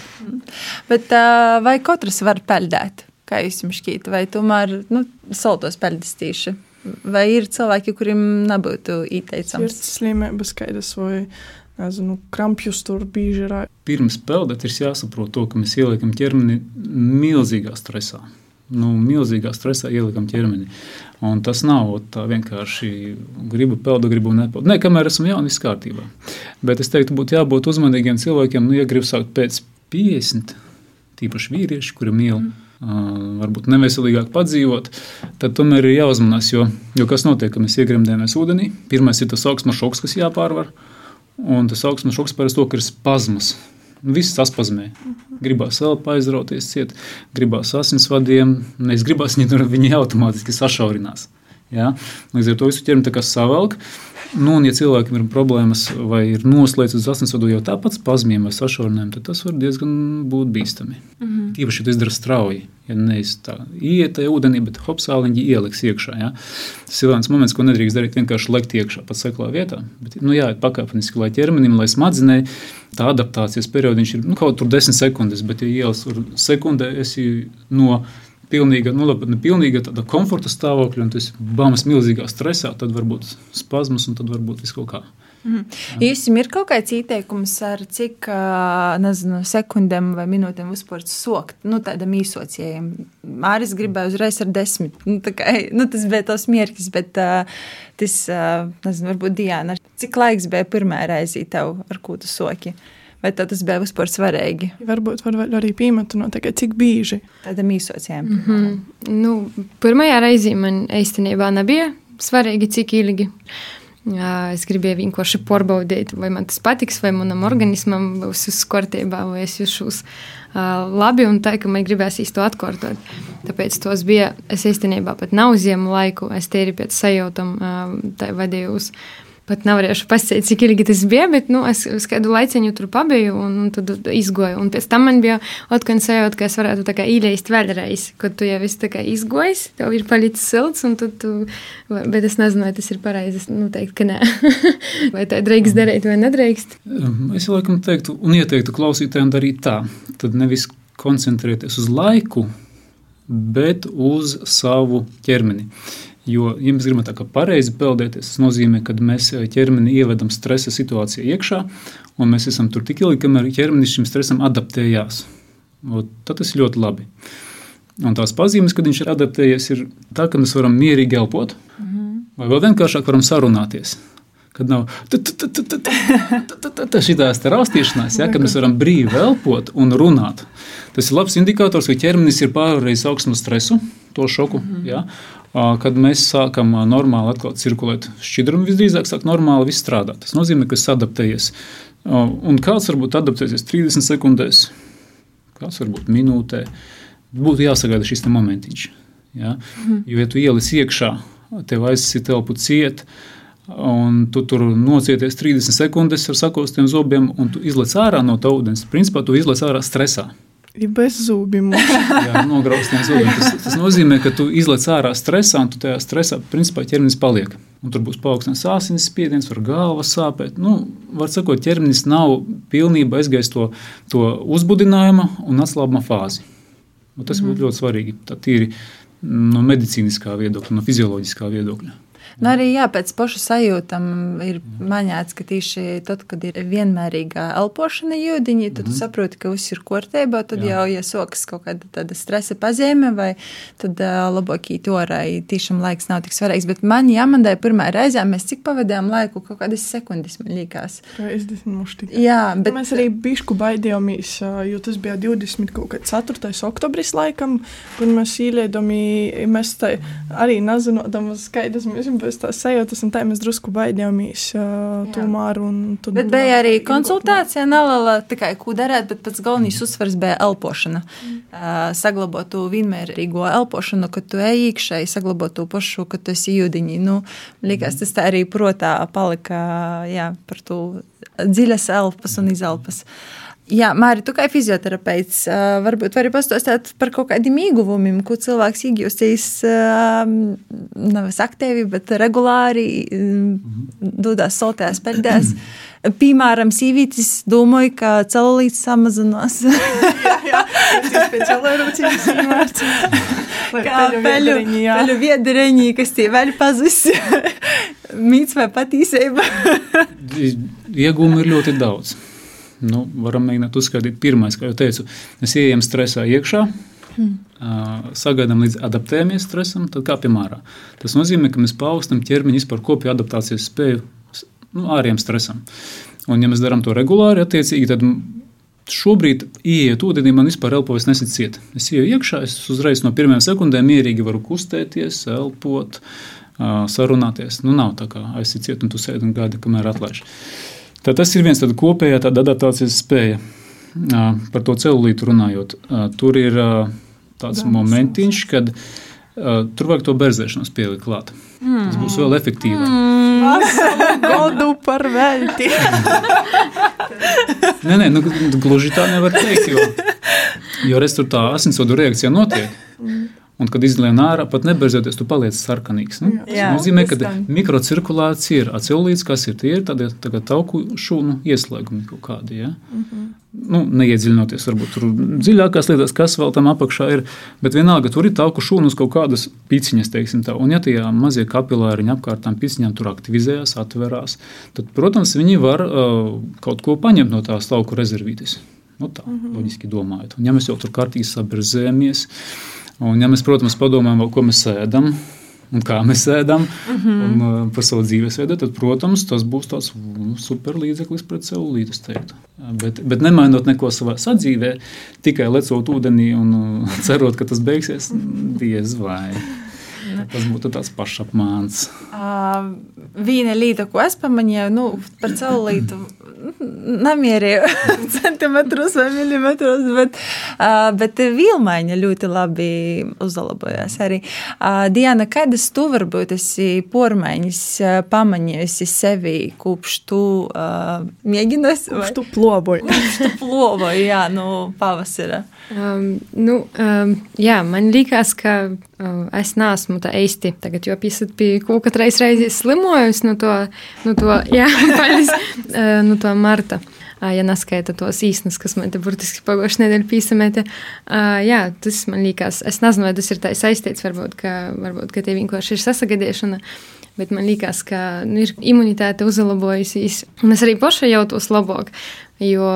Bet vai katrs var peldēt? Kā jūs jums šķiet? Vai tomēr nu, saltos peldas tīši? Vai ir cilvēki, kuriem nebūtu ieteicams? Ir slimības skaidrs vai nezinu, krampjus tur bieži ir. Pirms peldēt ir jāsaprot to, ka mēs ieliekam ķermeni milzīgā stresā nu, milzīgā stresā ielikam ķermeni. Un tas nav tā vienkārši gribu peldu, gribu nepeldu. Nē, kamēr esmu jauni, viss kārtībā. Bet es teiktu, būtu jābūt uzmanīgiem cilvēkiem, nu, ja grib sākt pēc 50, tīpaši vīrieši, kuri mīl. Mm. Uh, varbūt neveselīgāk padzīvot, tad tomēr ir jāuzmanās. Jo, jo kas notiek, kad mēs iegremdējamies ūdenī? Pirmais ir tas augsmas šoks, kas jāpārvar. Un tas augsmes šoks parasti ir spazmas. Viss saspazmē. Gribās elpu aizrauties, ciet, gribās asinsvadiem, nevis gribās [laughs] viņi tur viņi automātiski sašaurinās. Ja? Līdz ar to visu ķermeni savelk. Nu, un, ja cilvēkam ir problēmas vai ir noslēgts uz asinsvadu jau tāpat spazmiem vai sašaurinājumiem, tad tas var diezgan būt bīstami. Mm -hmm. Tīpaši, ja tu izdara strauji, ja nevis tā iet tajā ūdenī, bet hopsāliņi ieliks iekšā. Ja? Tas ir viens moments, ko nedrīkst darīt vienkārši lekt iekšā, pat seklā vietā. Bet, nu, jā, pakāpeniski, lai ķermenim, lai smadzenei tā adaptācijas periods ir nu, kaut kur desmit sekundes, bet, ja ielas tur sekundē, esi no pilnīga, nu, labi, pilnīga tāda komforta stāvokļa, un tas bāmas milzīgā stresā, tad var būt spazmas un tad var būt viss kaut kā. Mm. Īsim ir kaut kāds ieteikums, ar cik nezinu, sekundēm vai minūtēm uzspērt sokt, nu, tādam īsocējam. Māris gribēja uzreiz ar desmit, nu, kā, nu tas bija tos mierkis, bet tas, nezinu, varbūt Diana, cik laiks bija pirmā reize tev, ar ko tu soki? Uh, vai tas bija vispār svarīgi? Varbūt var arī piemetu no tā, cik bieži. Tādam īsociem. Mm -hmm. nu, pirmajā reizē man īstenībā nebija svarīgi, cik ilgi. Es gribēju vienkārši pārbaudīt, vai man tas patiks, vai manam organismam būs viss kārtībā, vai es jūtos uh, labi un tā, ka man gribēs īsti to atkārtot. Tāpēc tos bija, es īstenībā pat nav ziemu laiku, es tīri pēc sajūtam uh, vadījos. Pat nevarēšu pasakāt, cik ilgi tas bija, bet nu, es uz kādu laiciņu tur pabiju un, un tad izgoju. Un pēc tam man bija atkal sajūta, ka es varētu tā kā īleist vēlreiz, kad tu jau esi tā kā izgojis, tev ir palicis silts, un tad tu, bet es nezinu, vai tas ir pareizi. Es nu, teiktu, ka nē. [laughs] vai tā drīkst darīt vai nedrīkst? Es laikam teiktu un ieteiktu klausītājiem darīt tā. Tad nevis koncentrēties uz laiku, bet uz savu ķermeni. Jo, ja mēs gribam tā kā pareizi peldēties, tas nozīmē, ka mēs eh, ķermeni ievedam stresa situācijā iekšā, un mēs esam tur tik ilgi, kamēr ķermenis šim stresam adaptējās. O, tad tas ir ļoti labi. Un tās pazīmes, kad viņš ir adaptējies, ir tā, ka mēs varam mierīgi elpot, vai vēl vienkāršāk varam sarunāties. Kad nav šīs raustīšanās, ja, kad mēs varam brīvi elpot un runāt. Tas ir labs indikators, ka ķermenis ir pārvarējis augstu stresu, to šoku. Ja, kad mēs sākam normāli atkal cirkulēt šķidrumu, visdrīzāk sāk normāli viss strādāt. Tas nozīmē, ka es adaptējies. Un kāds varbūt adaptēsies 30 sekundēs, kāds varbūt minūtē. Būtu jāsagaida šis momentiņš. Ja? Mm. Jo, ja tu ieliec iekšā, tev aizsita telpu ciet, un tu tur nocieties 30 sekundes ar sakostiem zobiem, un tu izlec ārā no tā ūdens, principā tu izlec ārā stresā. Ir bez zūbiem. [laughs] Jā, nograuztiem zūbiem. Tas, tas nozīmē, ka tu izlaiž ārā stresā, un tu tajā stresā principā ķermenis paliek. Un tur būs paaugstināts asins spiediens, var galva sāpēt. Nu, var sakot, ķermenis nav pilnībā aizgājis to, to uzbudinājuma un atslābuma fāzi. Un tas mm. būtu ļoti svarīgi. Tā tīri no medicīniskā viedokļa, no fizioloģiskā viedokļa. Nu, arī jā, pēc paša sajūtam ir maņēts, ka tieši tad, kad ir vienmērīga elpošana jūdiņi, tad mm. mhm. saproti, ka viss ir kārtībā. Tad jā. jau, ja sokas kaut kāda tāda stresa pazīme, vai tad uh, labāk īt orā, tiešām laiks nav tik svarīgs. Bet man jāmandai pirmā reizē, mēs cik pavadījām laiku, kaut kādas sekundes man likās. 30 mušti. Jā, bet mēs arī bišku baidījāmies, jo tas bija 24. oktobris laikam, kur mēs īliedami, mēs tai arī nezinodam, skaidrs mēs jums bez tās sajūtas, un tā mēs drusku baidījāmies uh, tomēr. Bet bija arī konsultācija, nelala tikai ko darēt, bet pats galvenais mm. uzsvars bija elpošana. Mm. Uh, saglabāt to vienmērīgo elpošanu, kad tu ej iekšēji, saglabāt to pašu, kad tu esi jūdiņi. Nu, likās, mm. tas tā arī protā palika jā, par to dziļas elpas un izelpas. Uh, Jā, Mārija, tu kā fizioterapeits, varbūt vari pastāstīt par kaut kādiem ieguvumiem, ko cilvēks iegūstīs nevis aktīvi, bet regulāri dodas soltējās pēdējās. Piemēram, sīvītis domāju, ka celulīts samazinās. jā, jā, īmārts. Kā peļu, peļu viedreņī, kas tie vēl pazis. Mīts vai patīsība? Iegūmi ir ļoti daudz. Nu, varam mēģināt uzskaitīt. Pirmais, kā jau teicu, mēs ieejam stresā iekšā. Hmm. Sagaidām līdz adaptējamies stresam, tad kāpjam ārā. Tas nozīmē, ka mēs paaugstinām ķermeņa vispār kopēju adaptācijas spēju nu, ārējiem stresam. Un, ja mēs darām to regulāri, attiecīgi, tad šobrīd, ienākot ūdenī, man vispār elpojas nesit ciet. Es ieju iekšā, es uzreiz no pirmajām sekundēm mierīgi varu kustēties, elpot, sarunāties. Nu, nav tā kā aizsit ciet un tu sēdi un gaidi, kamēr atlaiž. Tā tas ir viens tāds kopējā tāda adaptācijas spēja. Par to celulītu runājot, tur ir tāds momentiņš, kad tur vajag to berzēšanos pielikt klāt. Tas būs vēl efektīvāk. Godu par velti. [laughs] Nē, nē, nu, gluži tā nevar teikt, jo, jo tā asinsvadu reakcija notiek. Un, kad izlien ārā, pat neberzēties, tu paliec sarkanīgs. Nu? Tas Jā, nozīmē, ka mikrocirkulācija ir acelulīts, kas ir tie ir tādi tauku šūnu ieslēgumi kaut kādi. Ja? Nu, neiedziļinoties varbūt tur dziļākās lietās, kas vēl tam apakšā ir, bet vienalga tur ir tauku šūnas kaut kādas piciņas, teiksim tā. Un ja tie mazie kapilāriņi apkārt tām piciņām tur aktivizējās, atverās, tad, protams, viņi var uh, kaut ko paņemt no tās tauku rezervītes. Nu, tā, mm -hmm. loģiski domājot. Un, ja mēs jau tur kārtīgi sabirzējamies, un, ja mēs, protams, padomājam, ko mēs ēdam, un kā mēs ēdam, mm -hmm. un uh, par savu dzīvesveidu, tad, protams, tas būs tāds mm, super līdzeklis pret celulītu. Bet, bet nemainot neko savā sadzīvē, tikai lecot ūdenī un uh, [laughs] cerot, ka tas beigsies, diez vai. Tas būtu tāds pašapmāns. Uh, viena lieta, ko es pamanīju, nu, par celulītu, nemierēju [laughs] centimetrus vai milimetrus, bet, uh, bet vilmaiņa ļoti labi uzlabojās arī. Uh, Diana, kādas tu varbūt esi pormaiņas pamanījusi sevi, kopš tu uh, mēģināsi? Kurš tu ploboji? Kopš tu plovoji, jā, nu, pavasara. Um, nu, um, jā, man liekas, ka uh, es neesmu tā īsti tagad, jo esat pie kaut kādas reizes slimojusi no to, no to, [laughs] jā, paļas, no to marta. Ja neskaita tos īsnes, kas man te burtiski pagājušajā nedēļā pīsamēta. Jā, tas man liekas, es nezinu, vai tas ir tā saistīts, varbūt, ka, varbūt, ka tie vienkārši ir sasagadīšana. Bet man liekas, ka nu, ir imunitāte uzlabojusies. Un es arī pašai jūtos labāk. Jo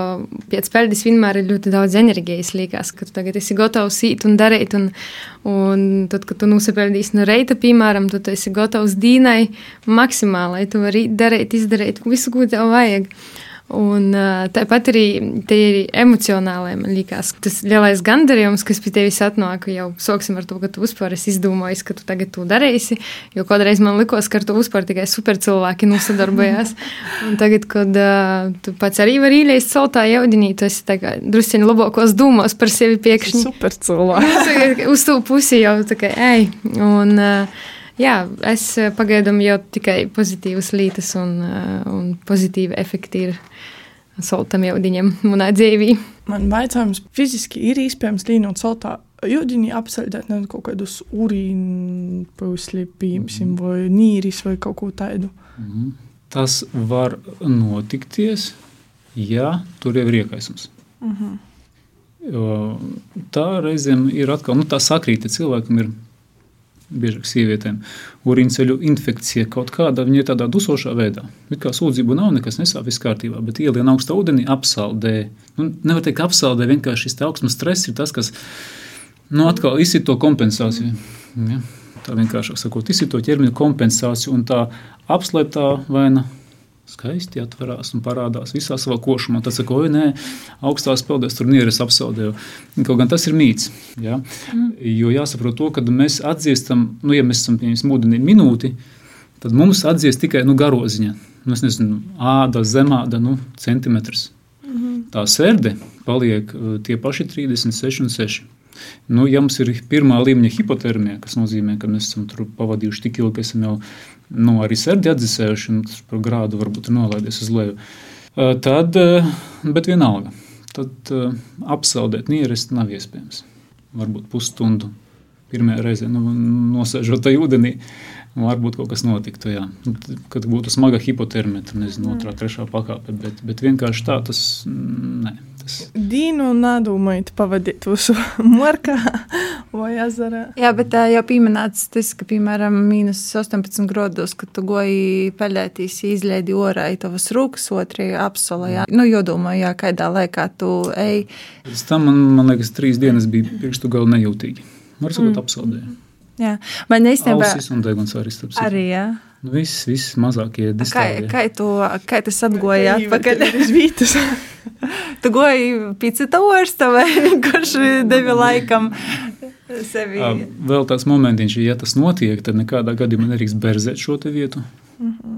pēc spēļas vienmēr ir ļoti daudz enerģijas. Liekas, ka tu tagad esi gatavs īt un darīt. Un, un tad, kad tu nosapēdīsi no reita, piemēram, tu esi gatavs dīnai maksimāli. Tu vari darīt, izdarīt visu, ko tev vajag. Un tāpat arī tie ir emocionāli. Man liekas, tas lielais gandarījums, kas pie tevis atnāk, jau sāksim ar to, ka tu vispār esi izdomājis, ka tu tagad to darīsi. Jo kādreiz man likās, ka ar to vispār tikai super cilvēki nosadarbojās. [laughs] Un tagad, kad uh, tu pats arī vari ieliest saltā jaudinī, tu esi drusciņi labākos domās par sevi pēkšņi. Super cilvēks. [laughs] Uz to pusi jau tā kā ej. Un, uh, Jā, es eh, pagaidām jau tikai pozitīvas lietas un, uh, un pozitīvi efekti ir soltam jaudiņam manā dzīvī. Man jautājums, fiziski ir iespējams līnot saltā ūdenī apsaldēt nezinu, kaut kādus urīnu pūsli, piemēram, vai nīris vai kaut ko tādu. Mhm. Tas var notikties, ja tur jau ir iekaisums. Jo Tā reizēm ir atkal nu, tā sakrīta. Cilvēkam ir biežāk sievietēm urīnceļu infekcija kaut kāda. Viņa ir tādā dusošā veidā. It kā sūdzību nav, nekas nesāp, viss kārtībā, bet ielien augstā ūdenī apsaldē. Nu, nevar teikt, apsaldē vienkārši šis augstums stress ir tas, kas nu, atkal izsit to kompensāciju. Ja? Tā vienkāršāk sakot, izsit to ķermeņa kompensāciju un tā apslēptā vaina skaisti atverās un parādās visā savā košumā. Tad saka, oi, nē, augstās peldēs tur nieres apsaudēju. Kaut gan tas ir mīts. Ja? Mm. Jo jāsaprot to, ka mēs atzīstam, nu, ja mēs esam pieņemsim ūdenī minūti, tad mums atzīst tikai nu, garoziņa. Nu, es nezinu, āda, zemāda, nu, centimetrs. Mm -hmm. Tā sērde paliek uh, tie paši 36 un 6. Nu, ja mums ir pirmā līmeņa hipotermija, kas nozīmē, ka mēs esam tur pavadījuši tik ilgi, ka esam jau nu, arī sērdi atdzesējuši, un par grādu varbūt nolaidies uz leju, uh, tad, uh, bet vienalga, tad uh, apsaldēt nieres nav iespējams. Varbūt pusstundu pirmajā reizē nu, nosēžot tajā ūdenī. Varbūt kaut kas notiktu, jā. Nu, kad būtu smaga hipotermija, tad nezinu, otrā, trešā pakāpe. Bet, bet vienkārši tā, tas mm, nē. Tas, Dīnu nedomājot pavadīt visu [laughs] morkā vai ezerā. Jā, bet tā jau pieminēts tas, ka, piemēram, mīnus 18 grādos, kad tu goji peļētīs, izlaidi orā, ir tavas rūkas otrajā apsolā. Nu, jo domāju, jā, kādā laikā tu ej. pēc tam man, man liekas, trīs dienas bija pirkstu gali nejūtīgi. Var sakot, mm. apsaldēju. Jā. Man īstenībā Ausis un deguns arī starp citu. arī, jā. Nu, viss, viss mazākie Kā, distāvie. kā, tu, kā tas atgoja atpakaļ? Ir uz vītas. [laughs] Tu goji pīcita orsta vai kurš devi laikam sevi? Vēl tāds momentiņš, ja tas notiek, tad nekādā gadījumā nedrīkst berzēt šo te vietu.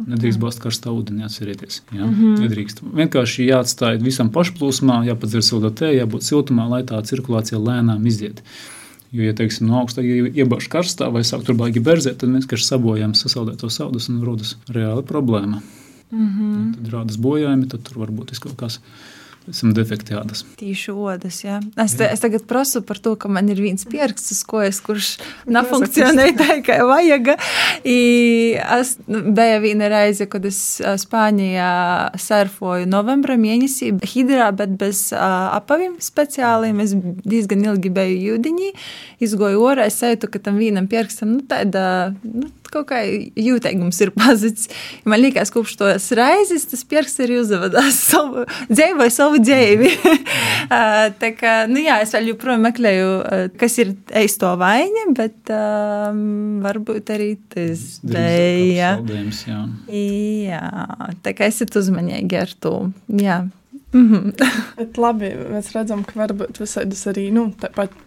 Nedrīkst bāzt karstā ūdenī, atcerieties. Jā, mm -hmm. Nedrīkst. Vienkārši jāatstāj visam pašplūsmā, jāpadzer silta tēja, jābūt siltumā, lai tā cirkulācija lēnām iziet. Jo, ja teiksim, no augsta iebāž karstā vai sāk tur baigi berzēt, tad mēs vienkārši sabojām sasaldētos audus un rodas reāla problēma. Mm -hmm. ja, tad rādas bojājumi, tad tur var būt kaut kas esam defekti ādas. Tīši odas, jā. Es, te, es tagad prasu par to, ka man ir viens pieraksts uz kojas, kurš nefunkcionē tā, kā vajag. I, es, nu, bija viena reize, kad es Spānijā surfoju novembra mēnesī hidrā, bet bez uh, apaviem speciāliem. Es diezgan ilgi biju jūdiņī, izgoju orā, es sajūtu, ka tam vienam pierakstam, nu, tāda, nu, kaut kā jūtīgums ir [laughs] pazudis. Man liekas, kopš tos reizes tas pieraksts arī uzvedās [laughs] savu dzīvi vai savu dzīvi. [laughs] tā kā, nu jā, es vēl joprojām meklēju, kas ir eisto vaina, bet um, varbūt arī tas bija. Jā. jā, tā kā esat uzmanīgi ar to. Jā. Mm -hmm. [laughs] bet labi, mēs redzam, ka var būt visādas arī nu,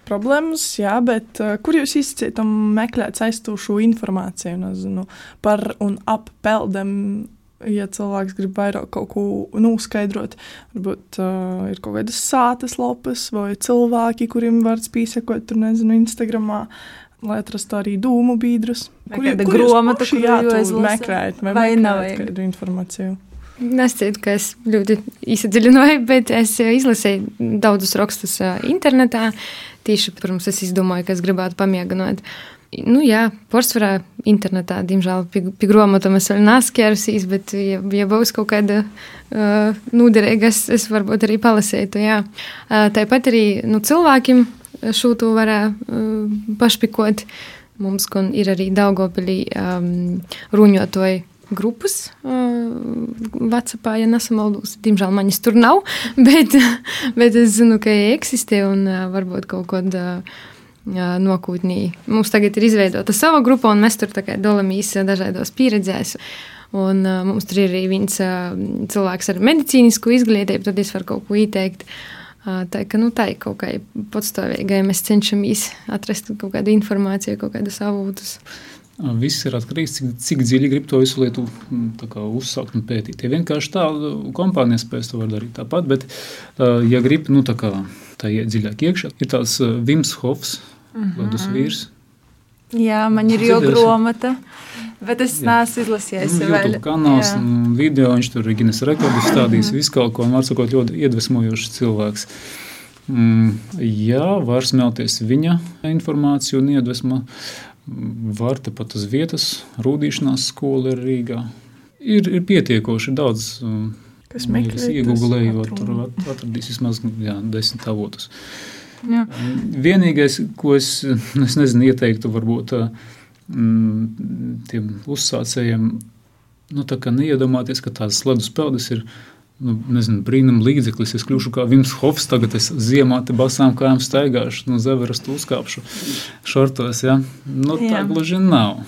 problēmas, jā, bet uh, kur jūs izcietam meklēt aizstošu informāciju nezinu, par un ap peldem? Ja cilvēks grib vairāk kaut ko noskaidrot, varbūt uh, ir kaut kādas sātas lapas vai cilvēki, kuriem var pīsekot, tur nezinu, Instagramā, lai atrastu arī dūmu biedrus. Kur ir grāmata, kur jūs meklējat, vai, vai nav kādu informāciju? Es teicu, ka es ļoti iesadziļināju, bet es izlasīju daudzus rakstus internetā. Tieši pirms es izdomāju, ka es gribētu pamieganot. Nu, jā, porcelāna internetā, diemžēl, pie, grāmatām es vēl nesaskērusīs, bet, ja, ja būs kaut kāda uh, noderīga, es, es varbūt arī palasītu. Uh, tāpat arī nu, cilvēkiem šo to varētu uh, pašpikot. Mums ir arī Daugopilī um, ruņotoji grupas Vācijā, ja nesamaldos. Diemžēl manis tur nav, [laughs] bet, bet es zinu, ka viņi eksistē un varbūt kaut kādā. Uh, nokūtnī. Mums tagad ir izveidota sava grupa, un mēs tur dalāmies dažādos pieredzēs. Un, uh, mums tur ir arī viens uh, cilvēks ar medicīnisku izglītību, tad es varu kaut ko ieteikt. Uh, tā, ka, nu, tā ir kaut kā patstāvīga, ja mēs cenšamies atrast kaut kādu informāciju, kaut kādus avotus. Viss ir atkarīgs no tā, cik, dziļi grib to visu lietu mm, uzsākt un pētīt. Ja vienkārši tā kompānija spēs to darīt tāpat, bet, ja grib nu, tā, kā, tā iet dziļāk iekšā, ir tāds Vims Hofs, mm -hmm. ledus vīrs. Jā, man ir jau grāmata, bet es neesmu izlasījis. Nu, YouTube kanāls, video, viņš tur ir Guinness rekordus stādījis, visu kaut ko, un var sakot, ļoti iedvesmojošs cilvēks. Mm, jā, var smelties viņa informāciju un iedvesmu. Var tepat uz vietas, rūtīšanās skola ir Rīgā. Ir, ir pietiekoši daudz. Um, Kas meklē, iegūlējot, tur atradīs vismaz jā, desmit avotus. Jā. Vienīgais, ko es, [laughs] es nezinu, ieteiktu, varbūt mm, tiem uzsācējiem, nu, tā kā neiedomāties, ka tās ledus peldes ir nu, nezinu, brīnum līdzeklis. Es kļūšu kā Vims Hofs, tagad es ziemā te basām kājām staigāšu, no Zeverestu uzkāpšu šortos. Ja? Nu, tā Jā. gluži nav.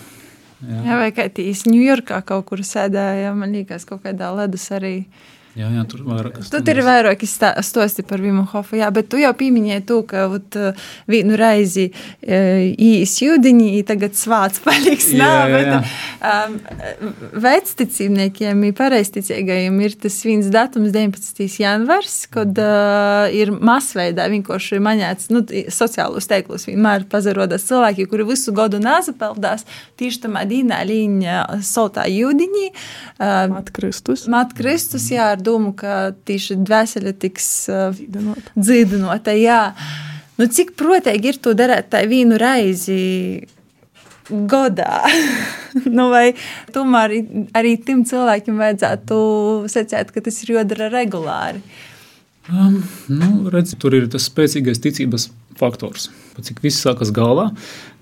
Jā. Jā, vai kā tīs Ņujorkā kaut kur sēdēja, man liekas, kaut kādā ledus arī. Jā, jā, tur vairāk. Tur ir vairāk stosti par Vimu Hofu, jā, bet tu jau pieminēji to, ka vat, vienu reizi īs jūdiņi, tagad svāts [laughs] paliks. Jā, nav, jā, jā. Bet, um, vecticībniekiem, pareisticīgajiem ir tas viens datums 19. janvars, kad uh, ir masveidā vienkārši maņēts, nu, sociālos teiklus vienmēr pazarodas cilvēki, kuri visu godu nāzapeldās, tieši tamā dīnā līņa sautā jūdiņi. Uh, Mat Kristus. Mat Kristus, jā, ar domu, ka tieši dvēsele tiks uh, dzīvinota. Nu, cik protīgi ir to darīt tā vienu reizi? Godā. nu, vai tomēr arī tam cilvēkiem vajadzētu secēt, ka tas ir jādara regulāri? Um, nu, redz, tur ir tas spēcīgais ticības faktors. Pat cik viss sākas galvā,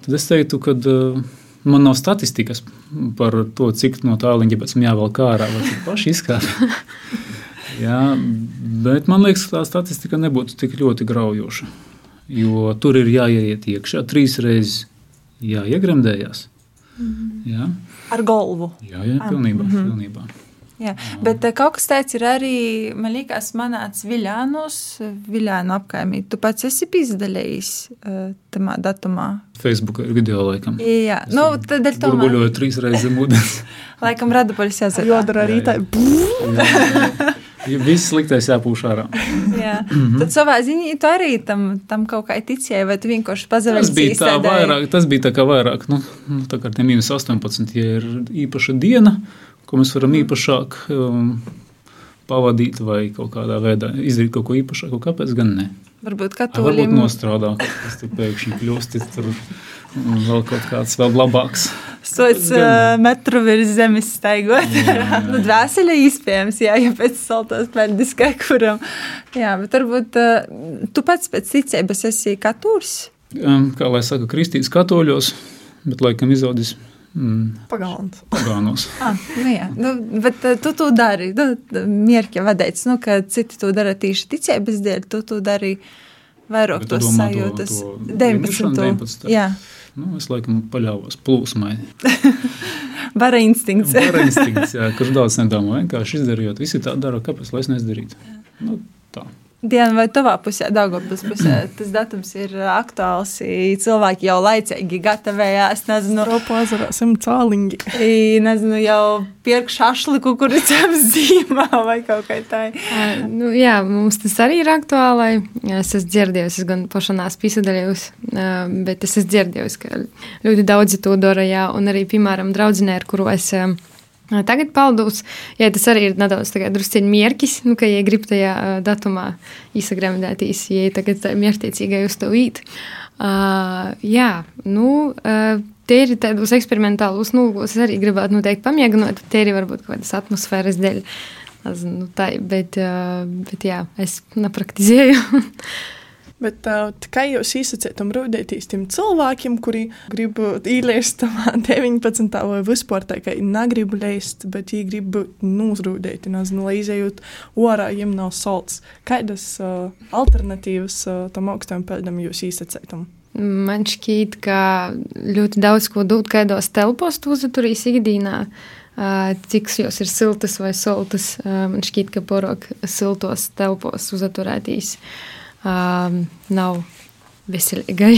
tad es teiktu, ka uh, man nav statistikas par to, cik no tāliņa pēc tam jāvelk ārā vai paši izskatās. [laughs] Jā, bet man liekas, ka tā statistika nebūtu tik ļoti graujoša. Jo tur ir jāiet iekšā trīs reizes, jāiegremdējas. Mm -hmm. jā. Ar galvu. Jā, jā pilnībā. Mm -hmm. pilnībā. Jā, bet eh, kaut kas tāds ir arī, man liekas, manāts Viljānos, Viljānu apkaimī. Tu pats esi pizdalījis uh, tamā datumā. Facebook video laikam. Jā, es nu, tad ar to. Burbuļoju trīs reizes ūdens. [laughs] Laikam Radapolis jāsaka. Jodara arī tā. Viss sliktais jāpūš ārā. [laughs] Jā. Tad savā ziņā tu arī tam, tam kaut kā ticēji, vai tu vienkārši pazaudēji? Tas bija tā vairāk, tas bija tā kā vairāk, nu, nu tā kā tie mīnus 18, ja ir īpaša diena, ko mēs varam īpašāk um, pavadīt vai kaut kādā veidā izdarīt kaut ko īpašāku, kāpēc gan ne? Varbūt Varbūt katoļiem. nostrādā, tas tur pēkšņi kļūst, tur vēl kaut kāds vēl labāks. Sots uh, metru virs zemes staigot. [laughs] Nu, dvēseli iespējams, jā, ja pēc saltos pēdis kā kuram. Jā, bet varbūt uh, tu pats pēc ticības esi katūrs. Um, kā lai saka, kristīts katoļos, bet laikam izaudzis mm, Pagāns. pagānos. [laughs] Ah, nu, jā, nu, bet uh, tu to dari. Nu, mierķa vadīts, nu, ka citi to dara tieši ticības dēļ, tu to dari vairāk Bet tos domā to- sajūtas. to 19. 19. Jā, Nu, es laikam paļāvos plūsmai. [laughs] vara instinkts. Bara instinkts, jā, kurš daudz nedomā. Vienkārši izdarījot, visi tā dara, kāpēc lai es neizdarītu. Nu, tā. Diena vai tavā pusē, Dārgopas pusē, tas datums ir aktuāls. Cilvēki jau laicīgi gatavējās, nezinu, Ropu ezerā simt cālingi. i, nezinu jau pirkt šašliku, kur ir ceps zīmā vai kaut kā tā. Nu, jā, mums tas arī ir aktuāli. Es esmu dzirdējusi, es gan pašā nāsu piesadaļusi, bet es esmu dzirdējusi, ka ļoti daudzi to dara. Jā, un arī, piemēram, draudzenē, ar kuru es ā, tagad paldūs, jā, tas arī ir nedaudz drusciņš mierkis, nu, ka, ja grib tajā datumā izsagremdētīs, ja tagad miertiecīgai uz to vīt. Uh, jā, nu, uh, tie ir tādos eksperimentālos nolūkos. Es arī gribētu noteikti pamēģināt, tie ir varbūt kaut kādas atmosfēras dēļ. Nezinu, Nu, tā, bet, uh, bet jā, es nepraktizēju. [laughs] Bet uh, kā jūs izsacījāt, rūdēties tiem cilvēkiem, kuri grib ielēst tamā 19. vai vispār tā, ka negrib leist, bet viņi grib nūzrūdēt, nezinu, lai izējot orā, viņiem nav salds. Kādas uh, alternatīvas uh, tam augstam peldam jūs izsacījāt? Man šķiet, ka ļoti daudz ko dot kādos telpos, tu uzturīs ikdienā. Uh, cik jos ir siltas vai saltas, uh, man šķiet, ka porok siltos telpos uzturētīs uh, nav veselīgai.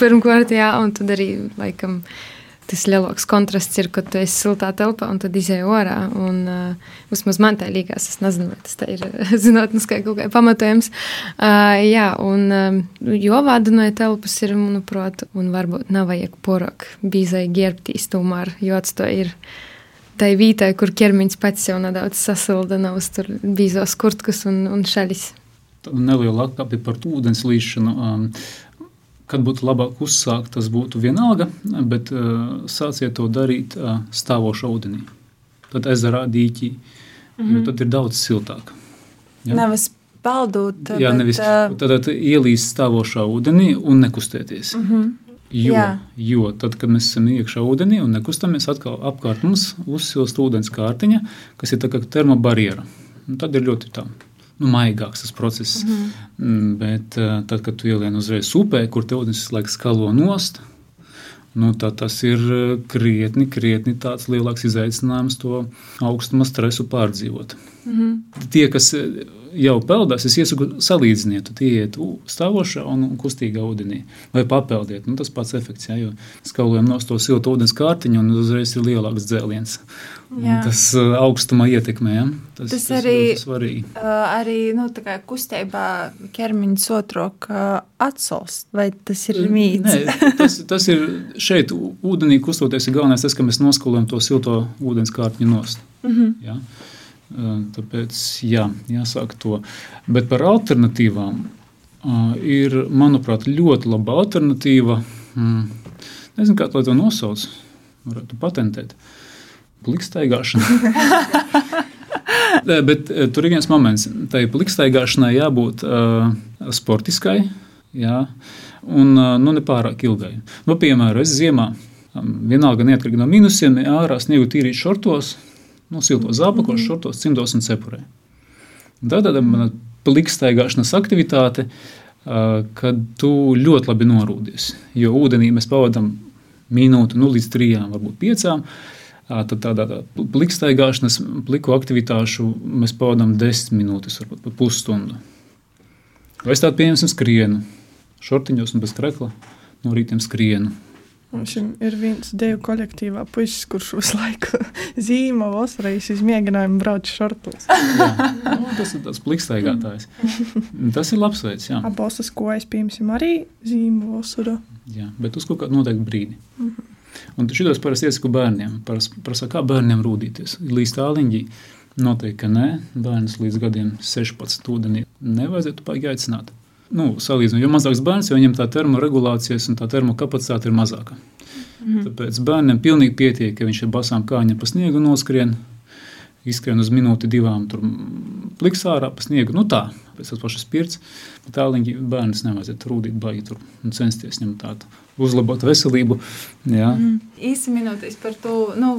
Pirmkārt, jā, un tad arī laikam. Tas lielāks kontrasts ir, kad tu esi siltā telpā un tad izēj orā. Un, uh, vismaz man tā liekas, es nezinu, vai tas ir zinātniski kaut kā pamatojams. Uh, jā, un um, jo vādinoja telpas ir, manuprāt, un varbūt nav vajag porok bīzai ģērbtīs tomēr, jo to ir tai vītai, kur ķermeņš pats jau nedaudz sasilda, nav tur bīzos kurtkas un, un šaļis. Neliela atkāpe par ūdens līšanu. Um, kad būtu labāk uzsākt, tas būtu vienalga, bet uh, sāciet to darīt uh, stāvošā ūdenī. Tad ezerā dīķī, mm -hmm. jo tad ir daudz siltāk. Ja? Nevis peldot, Jā, bet, nevis ā, tādā ielīst stāvošā ūdenī un nekustēties. Mm -hmm. Jo, Jā. jo tad, kad mēs esam iekšā ūdenī un nekustamies, atkal apkārt mums uzsilst ūdens kārtiņa, kas ir tā kā termobarjera. Tad ir ļoti tā. Nu, maigāks tas process. Mm -hmm. Bet eh, tad, kad tu ielien uzreiz upē, kur te ūdens visu laiku skalo nost, nu, tad tas ir eh, krietni, krietni tāds lielāks izaicinājums to augstuma stresu pārdzīvot. -hmm. Tie, kas eh, jau peldās, es iesaku salīdziniet, ieiet stāvošā un kustīgā ūdenī. Vai papeldiet, nu, tas pats efekts, jā, jo skalojam no to siltu ūdens kārtiņu un uzreiz ir lielāks dzēliens. Un. Tas uh, augstumā ietekmē, ja? tas, Tas tas arī- svarīgi. ā, arī nu, kustībā ķermeņa otrok atsolst, vai tas ir mīts? Nē, tas, tas ir šeit, ūdenī kustoties, ir galvenais tas, ka mēs noskalojam to silto ūdens kārtiņu nost. Mm Mhm. -hmm. ja? Tāpēc jā, jāsāk to. Bet par alternatīvām ir, manuprāt, ļoti laba alternatīva. Mm, nezinu, kā to nosauc. Varētu patentēt. Plikstaigāšana. [laughs] Bet tur ir viens moments. Tai plikstaigāšanai jābūt uh, sportiskai. Jā, un uh, nu, nepārāk ilgai. Nu, piemēram, es ziemā, um, vienalga neatkarīgi no minusiem, ārā sniegu tīrīt šortos, no siltos zābakos, šortos, cimdos un cepurē. Tā ir mana plikstaigāšanas aktivitāte, kad tu ļoti labi norūdies. Jo ūdenī mēs pavadām minūti, nu, līdz trijām, varbūt piecām. Tad tādā tā plikstaigāšanas, pliku aktivitāšu mēs pavadām desmit minūtes, varbūt pat pusstundu. Vai es tādu pieņemsim skrienu, šortiņos un bez krekla, no rītiem skrienu. Mums ir viens deju kolektīvā puisis, kurš visu laiku [laughs] zīmē vasarīs izmēģinājumu braukt šortos. Jā. Nu, tas ir tāds plikstaigātājs. [laughs] Tas ir labs veids, jā. Abosas kojas, piemēram, arī zīmē vasarā. jā. Bet uz kaut kādu noteiktu brīdi. Un šitos parasti iesaku bērniem. Prasa, kā bērniem rūdīties. Līdz tāliņģī noteikti, ka nē. Bērns līdz gadiem 16 ūdenī nevajadzētu paigi aicināt. Nu, salīdzinot, jo mazāks bērns, jo viņam tā termoregulācijas un tā termokapacitāte ir mazāka. Mm. Tāpēc bērnam pilnīgi pietiek, ka viņš ar basām kājām pa sniegu noskrien, izskrien uz minūti, divām, tur pliks ārā pa sniegu. Nu tā, pēc tas pašas pirts. Tālīgi bērns nevajadzētu rūdīt baigi tur un censties ņemt tādu uzlabot veselību. Jā. Mm. Īsi minūtes par to, nu,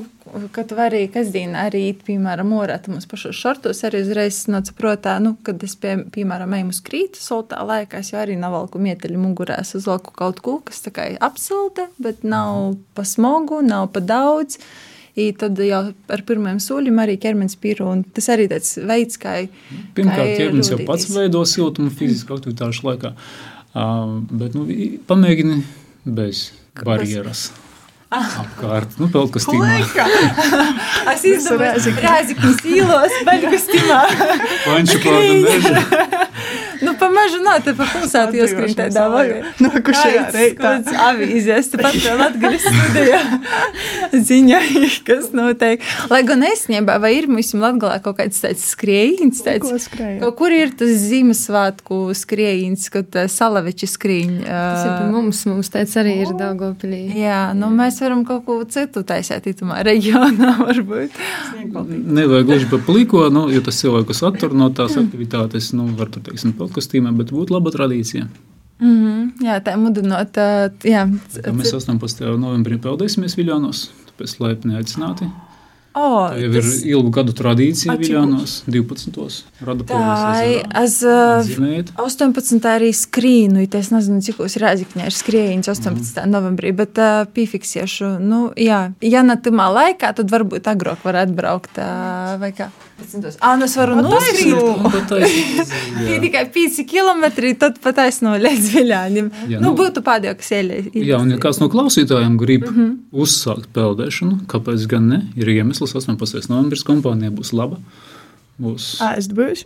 ka tu vari kasdien arī, piemēram, orāt mums pašos šortos, arī uzreiz nāca protā, nu, kad es, pie, piemēram, eju uz krītu soltā laikā, es jau arī navalku mieteļu mugurā, es uzvalku kaut ko, kas tā kā apsilda, bet nav pa smogu, nav pa daudz. I tad jau ar pirmiem soļiem arī ķermenis pīra. Tas arī tāds veids, kā. Pirmkārt, ķermenis jau pats veido siltumu fizisku aktivitāšu laikā. Uh, bet nu, pamēģini bez barjeras. Apkārt, nu, peltkastīmā. [laughs] Es izdomāju, ka Rēziknis īlos, baļkastīmā. Paņšu pārdu mežu. [laughs] Nu, pa mežu nav, te pa pilsētu ieskrīt tādā vagā. Nākušajā reitā. Kāds avīzēs, tu [laughs] pat vēl atgriezt studijā. Ziņā, kas notiek. Lai gan esniebā, vai ir mums Latgalā kaut kāds tāds skrējiens, tāds, kaut kur ir tas Ziemassvētku skrējiens, kad salaveči skrīņ. Tas ir pie mums, mums tāds arī ir Daugopilī. Jā, nu mēs varam kaut ko citu taisīt itumā reģionā, [laughs] varbūt. Nevajag gluži pa pliko, nu, jo tas cilvēkus attur no tās aktivitātes, nu, var tur, teiksim, peltkastīmā, bet būtu laba tradīcija. Mm -hmm, jā, tā mudinot, uh, jā. Tā mēs 18. novembrī peldēsimies Viļānos, tāpēc laipni aicināti. O, Tā jau ir tas- ilgu gadu tradīcija Viļānos, 12. rada Tā ir. polijas. Es uh, Zinējiet? 18. arī skrīnu, it es nezinu, cik uz Rēzikņā ir skrējiens 18. Mm. novembrī, bet uh, piefiksiešu, nu, jā, ja ne tamā laikā, tad varbūt agrāk var atbraukt, uh, vai kā. Ā, nu es varu noskrīt. [laughs] Jā. tikai 5 km, tad pat aizno līdz viļāņiem. Jā, Nu, nu- būtu pādējo, kas ieļai. Jā, un ja kāds no klausītājiem grib mm -hmm. uzsākt peldēšanu, kāpēc gan ne? Ir iemesls 18. novembris, kompānija būs laba. Būs Ēst būs.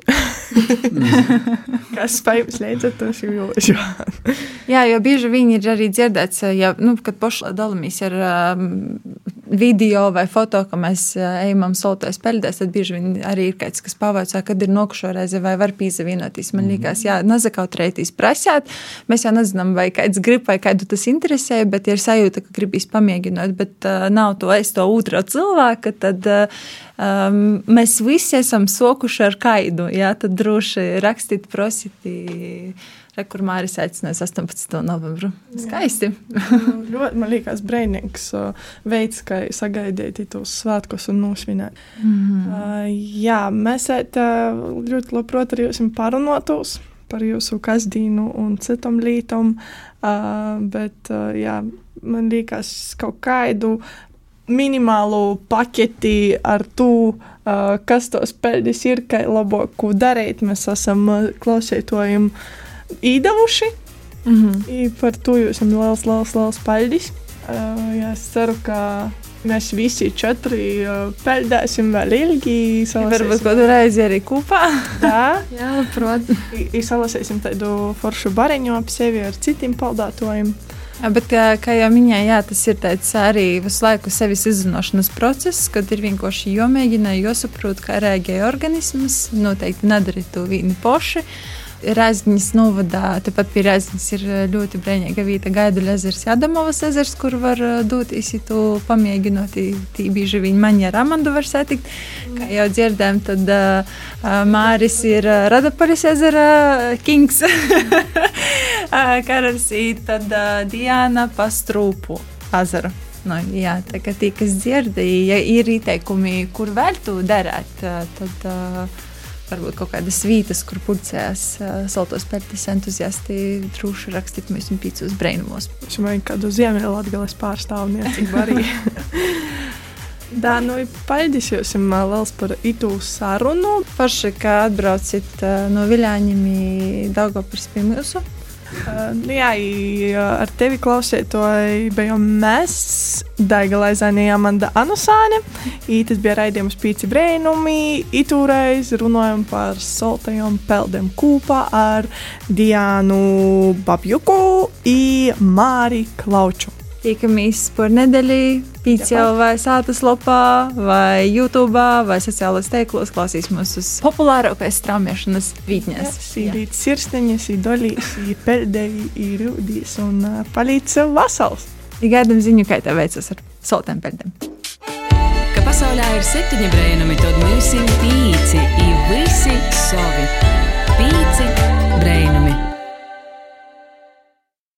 [laughs] Kas spējams līdz ar to jūtas. [laughs] Jā, jo bieži viņi ir arī dzirdēts, ja, nu, kad pašā dalāmies ar um, video vai foto, ka mēs uh, ejam soltais peldēs, tad bieži vien arī ir kāds, kas pavaicā, kad ir nokušo reizi vai var pīzavienoties. Man liekas, jā, nezakautrētīs prasēt. Mēs jau nezinām, vai kāds grib vai kādu tas interesē, bet ir sajūta, ka gribīs pamēģināt, bet uh, nav to es to otro cilvēku, tad uh, um, mēs visi esam sokuši ar kaidu. Jā, tad droši rakstīt, prositi. Rekur Māris aicinājis 18. novembru. Skaisti. Ļoti man liekas, brīvīgs veids, kā sagaidīt tos svētkus un nosvinēt. Mm. Uh, jā, mēs ēt, uh, ļoti labprāt arī jums parunātos par jūsu kasdīnu un citām lietām, uh, bet uh, jā, man liekas, kaut kādu minimālu paketi ar to, uh, kas tos pēdējos ir, kā labāk darīt. Mēs esam uh, īdevuši. Mm -hmm. Par to jūs esat liels, liels, liels paldies. Uh, jā, es ceru, ka mēs visi četri uh, peldēsim vēl ilgi. Varbūt kādu reizi arī kopā. Tā, [laughs] Jā, labprāt. izsalasīsim tādu foršu bariņu ap sevi ar citiem peldētājiem. Jā, bet, kā, kā jau minēju, jā, tas ir tāds arī visu laiku sevis izzināšanas process, kad ir vienkārši jāmēģina, jāsaprot, kā reaģē organisms. Noteikti nedarīt to vieni paši. Rāzņas novadā, tepat pie Rāzņas ir ļoti brīvīga vieta, Gaiduļa ezers, Jadamovas ezers, kur var doties, ja tu pamēģinot, tī bieži viņi mani ar Amandu var satikt. Kā jau dzirdējām, tad uh, Māris ir Radapaļas ezera kings, Ā, Kararsī, tad uh, Diana Pastrūpu ezeru. Nu, jā, tā kā tie, kas dzirdēja, ja ir ieteikumi, kur vēl to darīt, ā, tad uh, varbūt kaut kādas vietas, kur pulcēs uh, saltos pērtis entuziasti, droši rakstīt mums pīcus brainumos. Es domāju, kādu Ziemeļlatgales pārstāvniecību [laughs] arī. Tā, nu, paldies jums liels par itu sarunu. Forši, ka atbraucit no Viļāņiem Daugavpils pie mūsu. Uh, nu jā, uh, ar tevi klausētoji bijām mēs, Daiga Laizāne, Amanda Anusāne. Tas bija raidījums Pīci Brēnumi. Itūreiz runājam par soltajām peldēm kopā ar Diānu Babjuku un Māri Klauču. Tiekamies par nedēļu, pīcēlā vai sātas lapā, vai YouTube, vai sociālajos tīklos. Klausīsimies uz populārākais straumēšanas vītnes. Sīdīt sirsniņas, idolīs, peldēji, rūdīs un palīdz sev vasals. Gaidām ziņu, kā tev veicas ar soltēm pēdēm. Ka pasaulē ir septiņi brēnumi, tad mums ir pīci, ir visi savi. Pīci.